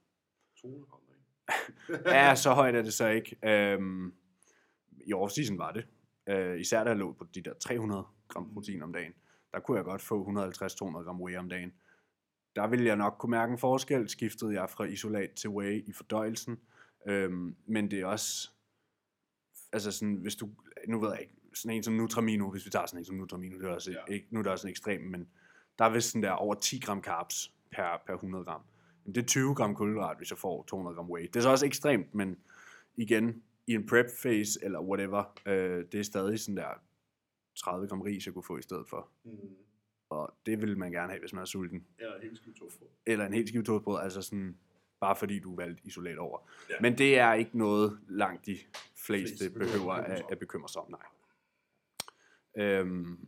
200 gram? Ja, så højt er det så ikke. Øhm, I off-season var det. Øh, især da jeg lå på de der 300 gram protein om dagen. Der kunne jeg godt få 150-200 gram whey om dagen. Der ville jeg nok kunne mærke en forskel. Skiftede jeg fra isolat til whey i fordøjelsen. Øhm, men det er også... Altså sådan, hvis du... Nu ved jeg ikke, sådan en som Nutramino, hvis vi tager sådan en som Nutramino, det er også, Ja. ikke, nu er det også en ekstrem, men der er vist sådan der over 10 gram carbs per, per 100 gram. Men det er 20 gram kulhydrat, hvis jeg får 200 gram whey. Det er så også ekstremt, men igen, i en prep phase eller whatever, øh, det er stadig sådan der 30 gram ris, jeg kunne få i stedet for. Mm. Og det vil man gerne have, hvis man er sulten. Eller helt skidt tofu. Eller en helt skive toastbrød, altså sådan, bare fordi du valgte isolat over. Ja. Men det er ikke noget, langt de fleste Fleste behøver at at bekymre sig om, nej. Øhm,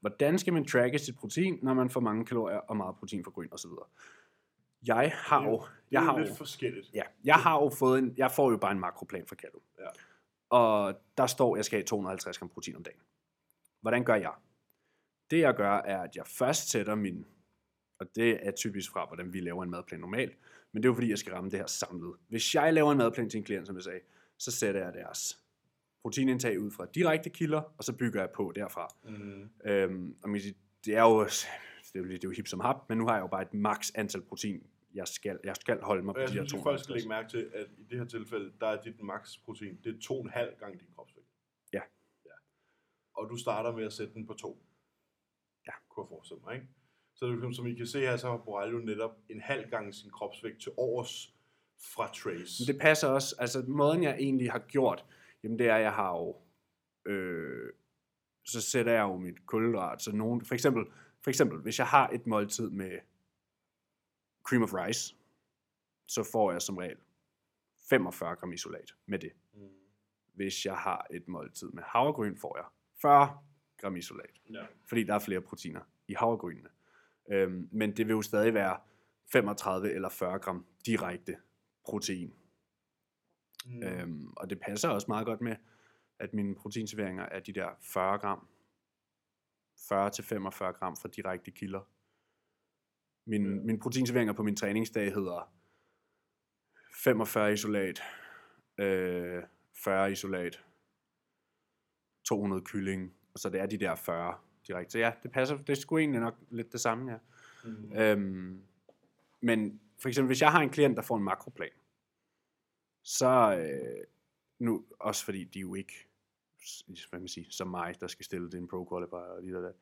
hvordan skal man tracke sit protein, når man får mange kalorier og meget protein fra grøn osv.? Jeg har jo, Det jeg har jo jo, lidt forskelligt. ja, jeg har jo fået en, jeg får jo bare en makroplan fra Kato. Ja. Og der står, at jeg skal have 250 gram protein om dagen. Hvordan gør jeg? Det jeg gør, er, at jeg først sætter min, og det er typisk fra, hvordan vi laver en madplan normalt, men det er jo fordi, jeg skal ramme det her samlet. Hvis jeg laver en madplan til en klient, som jeg sagde, så sætter jeg deres proteinindtag ud fra direkte kilder, og så bygger jeg på derfra. Mm. Øhm, og det er jo, det er jo, det er jo hip som hap, men nu har jeg jo bare et maks antal protein, jeg skal, jeg skal holde mig Og på de her synes, at folk skal 250. lægge mærke til, at i det her tilfælde, der er dit max protein, det er 2,5 gange din kropsvægt. Ja. ja. Og du starter med at sætte den på 2. Ja. Kunne jeg forestille mig, ikke? Så det, jo, som I kan se her, så har Borrello netop en halv gang sin kropsvægt til overs fra Trace. Men det passer også, altså måden jeg egentlig har gjort, jamen det er, jeg har jo, øh, så sætter jeg jo mit kulhydrat, så nogen, for eksempel, for eksempel, hvis jeg har et måltid med cream of rice, så får jeg som regel 45 gram isolat med det. Mm. Hvis jeg har et måltid med havregryn, får jeg 40 gram isolat. Ja. fordi der er flere proteiner i havregrynene. Øhm, men det vil jo stadig være 35 eller 40 gram direkte protein. Mm. Mm. Øhm, og det passer også meget godt med, at mine proteinserveringer er de der 40 gram. 40-45 gram fra direkte kilder. Min, ja. Mine proteinserveringer på min træningsdag hedder 45 isolat, øh, 40 isolat, 200 kylling, og så det er de der 40 direkte. Så ja, det passer. Det er sgu egentlig nok lidt det samme, ja. Mm. Øhm, men for eksempel, hvis jeg har en klient, der får en makroplan, så øh, nu, også fordi de jo ikke, hvad man sige, som mig, der skal stille det en pro qualifier og lige der.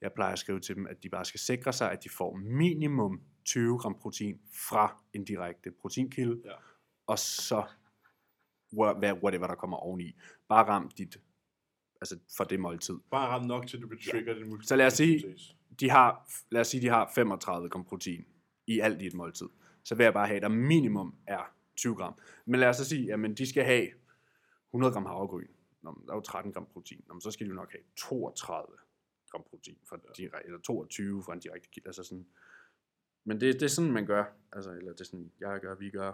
Jeg plejer at skrive til dem, at de bare skal sikre sig, at de får minimum 20 gram protein fra en direkte proteinkilde, Ja. og så hvad- whatever der kommer oveni. Bare ram dit, altså for det måltid. Bare ram nok til, du kan trigger din multi. Så lad os sige- De har, lad os sige, de har 35 gram protein i alt i et måltid. Så vil jeg bare have, at der minimum er 20 gram. Men lad os så sige, at de skal have 100 gram havregryn. Nå, der er jo 13 gram protein. Nå, så skal de jo nok have 32 gram protein, fra direkte, eller 22 fra en direkte kilde. Altså sådan. Men det, det er sådan, man gør. Altså, eller det er sådan, jeg gør, vi gør.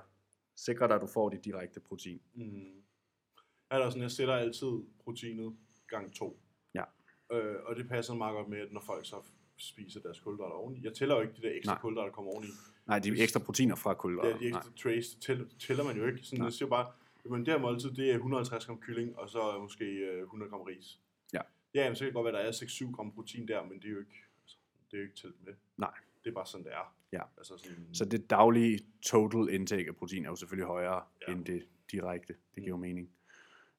Sikre dig, at du får dit direkte protein. Mm. Jeg er sådan, jeg sætter altid proteinet gang to. Ja. Øh, og det passer meget godt med, at når folk så spiser deres kulhydrater oveni. Jeg tæller jo ikke de der ekstra Nej. kulhydrater, der kommer oveni. Nej, de ekstra proteiner fra Det er kulhydrater. de ekstra trace, det tæller, det tæller man jo ikke. Sådan, Nej. jeg siger bare, jamen det her måltid, det er 150 gram kylling, og så måske øh, 100 gram ris. Ja. Ja, jamen, så kan det godt være, at der er 6-7 gram protein der, men det er jo ikke, altså, det er jo ikke tælt med. Nej. Det er bare sådan, det er. Ja. Altså sådan, Så det daglige total intake af protein er jo selvfølgelig højere Ja. ja. end det direkte. Det giver jo mening.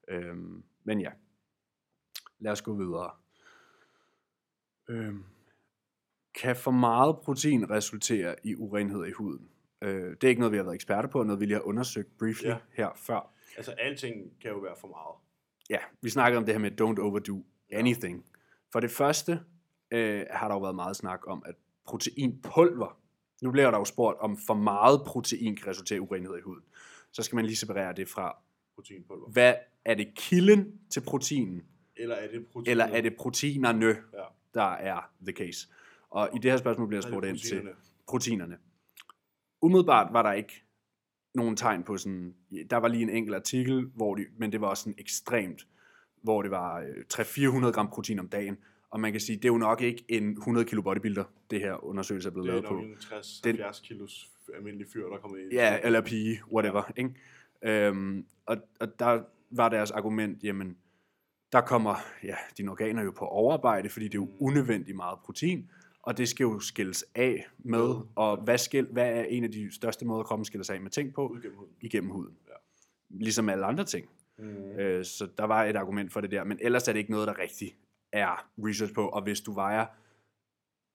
Øhm, men ja, lad os gå videre. Øhm, kan for meget protein resultere i urenhed i huden? Øh, det er ikke noget, vi har været eksperter på, noget vi lige har undersøgt briefly Ja. her før. altså alting kan jo være for meget. Ja, vi snakkede om det her med don't overdo anything. For det første øh, har der jo været meget snak om, at proteinpulver, nu bliver der jo spurgt, om for meget protein kan resultere i urenhed i huden. Så skal man lige separere det fra, Proteinpulver. hvad er det kilden til proteinen, Eller er det protein? eller er det proteinerne, Ja. der er the case? Og i det her spørgsmål bliver jeg Er spurgt det ind til proteinerne? Umiddelbart var der ikke nogen tegn på sådan, der var lige en enkelt artikel, hvor de, men det var også sådan ekstremt, hvor det var øh, 300-400 gram protein om dagen, og man kan sige, det er jo nok ikke en 100 kilo bodybuilder, det her undersøgelse er blevet Det er lavet på. nok en 60-70 kilos almindelig fyr, der kommer ind. Ja, eller pige, whatever. Ja. Ikke? Øhm, og, og der var deres argument, jamen, der kommer ja, dine organer jo på overarbejde, fordi det er jo Mm. unødvendigt meget protein, og det skal jo skilles af med, Med. og hvad, skil, hvad er en af de største måder, kroppen skiller sig af med ting på? Ud gennem huden. Igennem huden. Ja. Ligesom alle andre ting. Mm. Øh, så der var et argument for det der, men ellers er det ikke noget, der rigtig er research på, og hvis du vejer,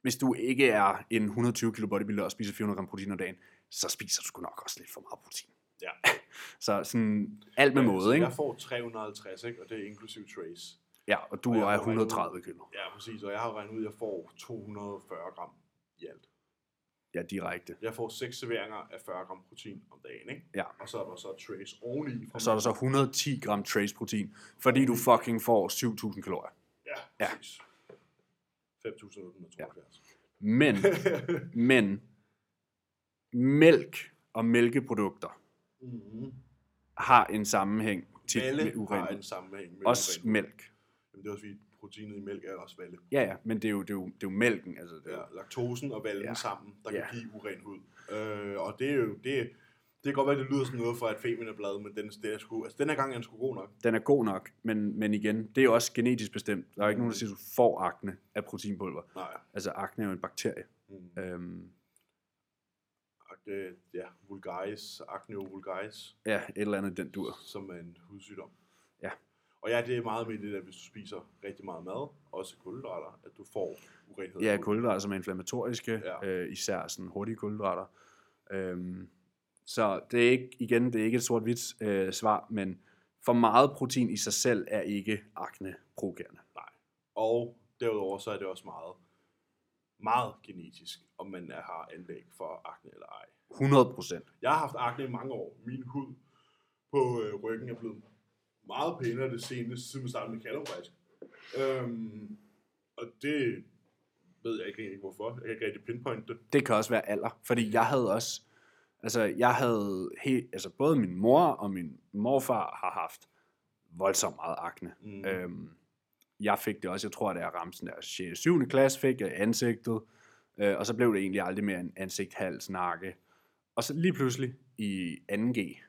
hvis du ikke er en 120 kilo bodybuilder og spiser 400 gram protein om dagen, så spiser du sgu nok også lidt for meget protein. Ja. så sådan alt med Ja, måde, ikke? Jeg får 350, ikke? og det er inklusiv trace. Ja, og du og er har regnet 130 kilo. Ja, præcis. Og jeg har regnet ud, at jeg får 240 gram i alt. Ja, direkte. Jeg får 6 serveringer af 40 gram protein om dagen, ikke? Ja. Og så er der så trace oveni. Og så er der så 110 gram trace protein, fordi du fucking får 7000 kalorier. Ja, Ja. præcis. 5.872. Men, men, mælk og mælkeprodukter mm-hmm. har en sammenhæng til Valle med har urin. en sammenhæng med Også urin. mælk. Jamen, det er også fordi, proteinet i mælk er også valle. Ja, ja, men det er jo, det er jo, det er jo mælken. Altså, det er Ja, laktosen og vallen ja. Sammen, der Ja. kan give uren hud. Øh, og det er jo, det, det kan godt være, det lyder som noget fra et femina-blad, men den, den, er sgu, altså, den her gang er den sgu god nok. den er god nok, men, men igen, det er jo også genetisk bestemt. Der er ikke nogen, der siger, at du får akne af proteinpulver. Nej. Altså, akne er jo en bakterie. Mm. Øhm, Acne, ja, vulgaris, acne vulgaris, ja, et eller andet den dur. som er en hudsygdom. Ja. Og ja, det er meget med det, at hvis du spiser rigtig meget mad, også kulhydrater, at du får urenhed. Ja, kulhydrater, som er inflammatoriske, Ja. øh, især sådan hurtige kulhydrater. Øhm, så det er ikke, igen, det er ikke et sort-hvidt øh, svar, men for meget protein i sig selv er ikke akne-provokerende. Og derudover så er det også meget, meget genetisk, om man har anlæg for akne eller ej. 100 procent. Jeg har haft akne i mange år. Min hud på øh, ryggen er blevet meget pænere det seneste, siden vi startede med Callum faktisk. Øhm, og det ved jeg ikke rigtig hvorfor. Jeg kan ikke rigtig pinpointe det. Det kan også være alder, fordi jeg havde også, altså jeg havde, helt, altså både min mor og min morfar har haft voldsomt meget akne. Mm. Øhm, jeg fik det også, jeg tror, da jeg ramte sådan der 6. 7. klasse, fik jeg ansigtet, øh, og så blev det egentlig aldrig mere en ansigt, hals, nakke. Og så lige pludselig i 2G,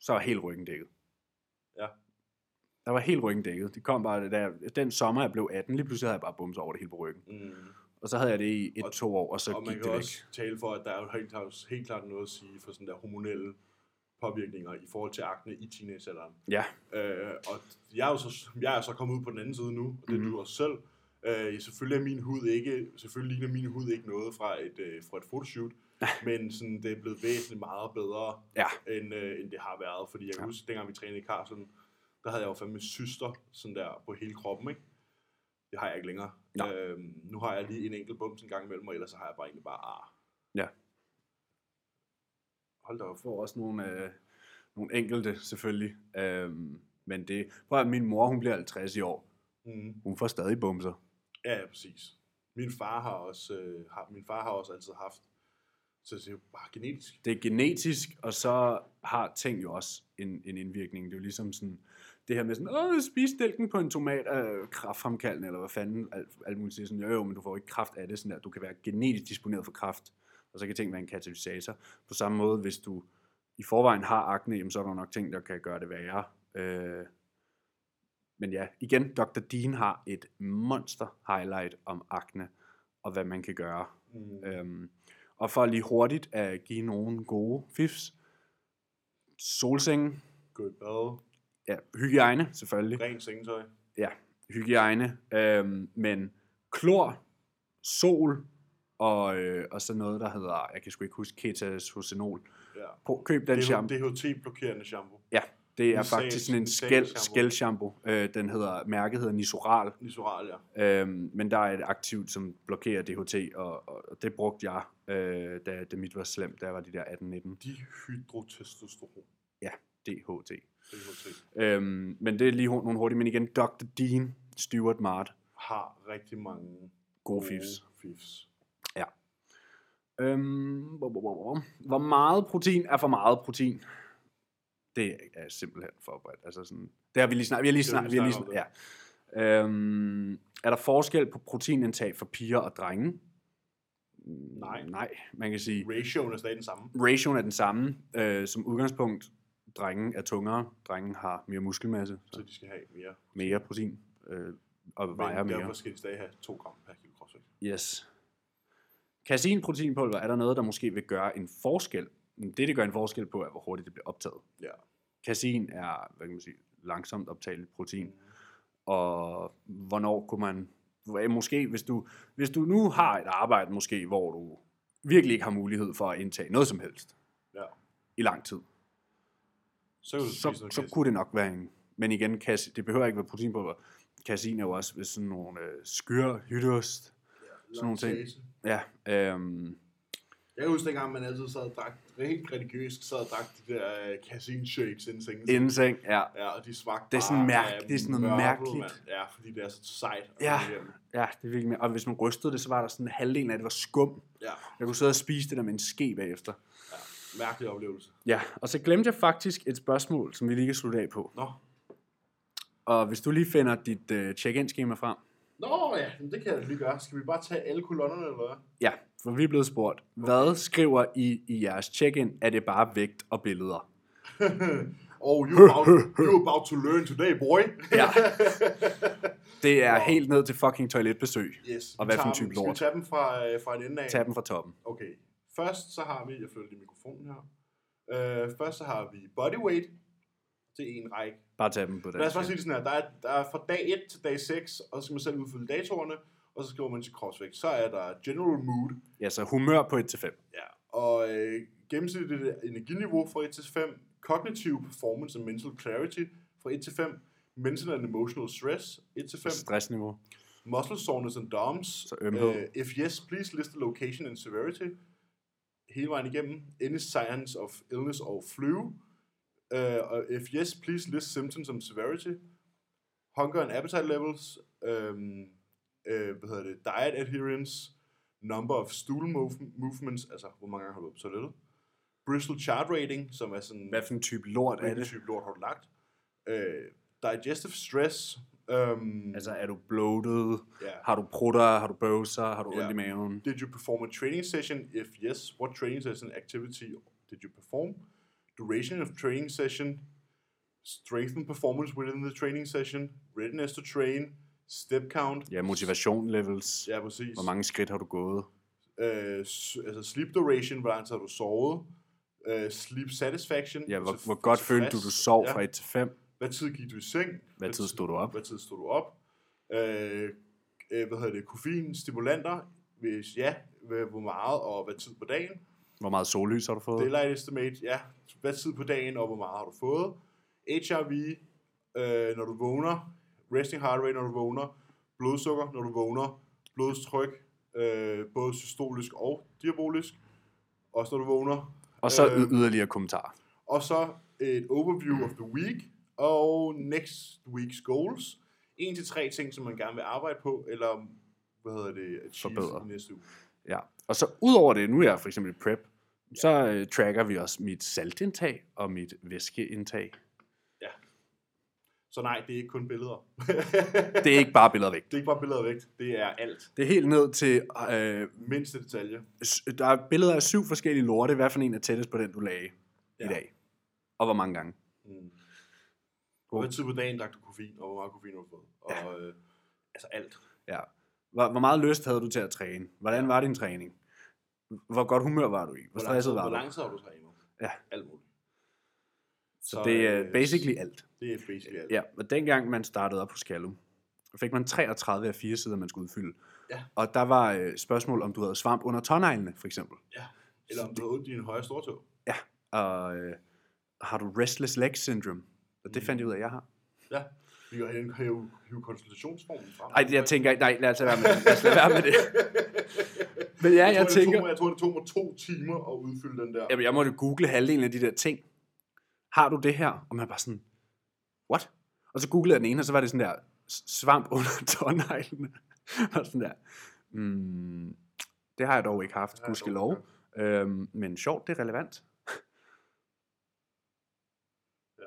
så var helt ryggen dækket. Ja. Der var helt ryggen dækket. Det kom bare, da jeg, den sommer, jeg blev 18, lige pludselig havde jeg bare bums over det hele på ryggen. Mm. Og så havde jeg det i et, Og- to år, og så og man gik kan det også væk. tale for, at der er jo helt helt klart noget at sige for sådan der hormonelle påvirkninger i forhold til akne i teenagealderen. Ja, Øh, og jeg er, jo så, jeg er så kommet ud på den anden side nu, og det er Mhm. du også selv. Øh, selvfølgelig er min hud ikke, selvfølgelig ligner min hud ikke noget fra et, øh, fra et fotoshoot, men sådan, det er blevet væsentligt meget bedre, ja, end, øh, end det har været. Fordi jeg kan Ja. huske, dengang vi trænede i Carlsen, der havde jeg jo fandme syster sådan der på hele kroppen, ikke? Det har jeg ikke længere. Nej. Øhm, nu har jeg lige en enkelt bums en gang imellem, og ellers så har jeg bare egentlig bare ar. Ja. Hold da op. får også nogle, øh, nogle enkelte selvfølgelig. Øhm, men det, prøv at min mor, hun bliver 50 i år. Mm. Hun får stadig bumser. Ja, ja, præcis. Min far har også, øh, har, min far har også altid haft, så det er jo bare genetisk. Det er genetisk, og så har ting jo også en, en indvirkning. Det er jo ligesom sådan, det her med sådan, åh, spis stilken på en tomat er kraftfremkaldende, eller hvad fanden, alt, alt muligt siger sådan, jo jo, men du får ikke kraft af det, sådan der. du kan være genetisk disponeret for kraft, og så kan ting være en katalysator. På samme måde, hvis du i forvejen har akne, jamen, så er der nok ting, der kan gøre det værre. Øh, men ja, igen, Dr. Dean har et monster highlight om akne, og hvad man kan gøre. Mm. Øhm, og for lige hurtigt at give nogle gode fifs. Solseng, i bad, ja, hygiejne selvfølgelig. rent sengetøj. Ja, hygiejne. Øhm, men klor, sol og, øh, og så noget, der hedder, jeg kan sgu ikke huske, ketoacetanol. Ja. På, køb den shampoo. DHT-blokerende shampoo. Ja, det er faktisk sådan en Nisal skæl, shampoo. Øh, den hedder, mærket hedder Nisoral. Nisoral, ja. Øhm, men der er et aktivt, som blokerer DHT, og, og det brugte jeg, øh, da, da mit var slemt, da var de der 18-19. Dihydrotestosteron. DHT. DHT. Øhm, men det er lige nogle hurtige, men igen, Dr. Dean, Stuart Mart, Har rigtig mange gode fifs. fifs. Øhm, hvor, hvor, hvor meget protein er for meget protein? Det er simpelthen forberedt. Altså sådan, det har vi lige snakket, vi har lige har vi har lige snakket, ja. Øhm, er der forskel på proteinindtag for piger og drenge? Nej. Nej, man kan sige, Ratioen er stadig den samme. ratioen er den samme. Øh, som udgangspunkt, drengen er tungere, drengen har mere muskelmasse, Så så de skal have mere. mere protein øh, og vejer Men mere. derfor skal de stadig have 2 gram per kilo kropsvægt. Yes. Casein-proteinpulver, er der noget, der måske vil gøre en forskel? Det, det gør en forskel på, er, hvor hurtigt det bliver optaget. Ja. Casein er, hvad kan man sige, langsomt optageligt protein. Mm. Og hvornår kunne man, måske hvis du, hvis du nu har et arbejde måske, hvor du virkelig ikke har mulighed for at indtage noget som helst Ja. i lang tid, Så, så, så kunne det nok være en, men igen, kas- det behøver ikke være proteinpulver. Casein er jo også sådan nogle øh, skyr, hytteost, sådan nogle ting. Ja, øhm, Jeg kan huske dengang, man altid sad og drak, helt religiøst sad og drak de der uh, casein shakes inden sengen. inden seng, ja. Ja, og de smagte Det er sådan mærk- det er sådan noget mørtel, mærkeligt. mand. Ja, fordi det er så sejt. at Ja. komme. Ja, det er virkelig. Og hvis man rystede det, så var der sådan halvdelen af det var skum. Ja, Jeg kunne sidde og spise det der med en ske bagefter. ja. Mærkelig oplevelse. Ja, og så glemte jeg faktisk et spørgsmål, som vi lige kan slutte af på. Nå. Og hvis du lige finder dit uh, check-in-schema frem. Nå ja, men det kan jeg da lige gøre. Skal vi bare tage alle kolonnerne, eller hvad? Ja, for vi er blevet spurgt. Hvad skriver I i jeres check-in? Er det bare vægt og billeder? oh, you about, you about to learn today, boy. Ja. Det er helt ned til fucking toiletbesøg. yes. Og hvad for en type dem- Skal vi lort? tage dem fra, øh, fra en ende af? Tag dem fra toppen. Okay. Først så har vi, jeg flytter lige mikrofonen her. Øh, først så har vi bodyweight. Det er en række. Bare tag dem på den. Lad os bare sige det sådan her. Der er, der er fra dag 1 til dag 6, og så skal man selv udfylde datorerne, og så skriver man til kropsvægt. Så er der general mood, Ja, så humør på 1-5. ja. og øh, gennemsnitligt energiniveau fra 1 til 5, cognitive performance and mental clarity fra 1 til 5, mental and emotional stress 1 til 5, Stressniveau. muscle soreness and DOMS. Så ømhed. Uh, if yes, please list the location and severity. Hele vejen igennem. Any signs of illness or flu. Uh, og if yes, please list symptoms and severity. Hunger and appetite levels. Um, uh, hvad hedder det? Diet adherence. Number of stool move- movements. Altså, hvor mange gange har du været på toilettet. Bristol chart rating, som er sådan... Hvad for en type lort er det? type lort har du lagt? Uh, digestive stress. Um, Altså, er du bloated? ja. Har du prutter? Har du bøvser? Har du Ja. ondt i maven? Did you perform a training session? If yes, what training session activity did you perform? Duration of training session, strengthen performance within the training session, readiness to train, step count. Ja, motivation levels. Ja, præcis. Hvor mange skridt har du gået? Øh, altså sleep duration, hvor lang tid har du sovet? Uh, sleep satisfaction. Ja, hvor, hvor godt følte du, du sov Ja. fra 1 til 5? Hvad tid gik du i seng? Hvad tid stod du op? Hvad tid stod du op? Øh, øh, hvad hedder det? Koffein, stimulanter? Hvis ja, hvad- hvor meget og hvad tid på dagen? Hvor meget sollys har du fået? Daylight estimate, ja. Hvad tid på dagen og hvor meget har du fået? HRV, øh, når du vågner. Resting heart rate, når du vågner. Blodsukker, når du vågner. Blodtryk, øh, både systolisk og diabolisk. Også når du vågner. Og så Øh, yderligere kommentarer. Og så et overview of the week, og next week's goals. En til tre ting, som man gerne vil arbejde på, eller hvad hedder det, Forbedre. næste uge. Ja. Og så udover det, nu er jeg for eksempel prep, så øh, tracker vi også mit saltindtag og mit væskeindtag. Så nej, det er ikke kun billeder. Det er ikke bare billeder væk. det er ikke bare billeder væk, det er alt. Det er helt ned til, øh, Mindste detalje. der er billeder af syv forskellige lorte. Hvad for en er tættest på den, du lagde ja. i Ja. dag? Og hvor mange gange? Mm. Hvad tid på dagen drak du koffein, og hvor meget koffein har du fået? Og øh, altså alt. Ja. Hvor, hvor meget lyst havde du til at træne? Hvordan var din træning? Hvor godt humør var du i? Hvor Hvor stresset var hvor du? lang tid har du trænet? Ja. Alt muligt. Så det er øh, basically alt. Det er basically alt. Ja, og dengang man startede op på Skallum, fik man 33 af 4 sider, man skulle udfylde. Ja. Og der var øh, spørgsmål, om du havde svamp under tåneglene, for eksempel. ja. Eller om du har ondt i din højre stortå. Ja, og øh, har du restless leg syndrome? Og det Mm. fandt jeg ud af, at jeg har. Ja. Vi kan hive, hive, konsultationsformen frem. Ej, jeg tænker ikke, nej, lad os lade være med det. Lad os lade være med det. Men ja, jeg, tror, det tænker, Tog, jeg tror, det tog mig to timer at udfylde den der. jamen, jeg måtte google halvdelen af de der ting. Har du det her? Og man er bare sådan, what? Og så googlede jeg den ene, og så var det sådan der, svamp under tåneglene. og sådan der, mm, det har jeg dog ikke haft, gudskelov. ikke Øhm, men sjovt, det er relevant. Ja.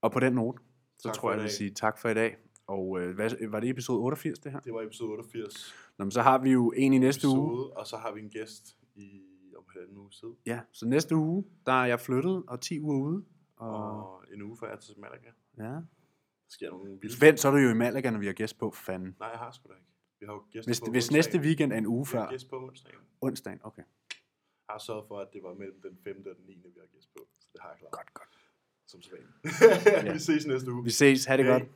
Og på den note, så Tak tror jeg, jeg vil sige tak for i dag. Og øh, hvad, var det episode 88, det her? Det var episode 88. Nå, men så har vi jo en i næste uge. episode, og så har vi en gæst i halvanden uge tid. Ja, så næste uge, der er jeg flyttet, og 10 uger ude. Og, Og en uge før jeg til Malaga. ja. Der sker nogle vilde... Vent, så er du jo i Malaga, når vi har gæst på, fanden. Nej, jeg har sgu da ikke. Vi har jo gæster Hvis, på hvis onsdagen. næste weekend er en uge Vi har før gæst på onsdagen. onsdagen, okay. Jeg har sørget for, at det var mellem den 5. og den 9. vi har gæst på. Så det har jeg klart. Godt, godt. Som så Ja. Vi ses næste uge. Vi ses, ha' det Hej. godt.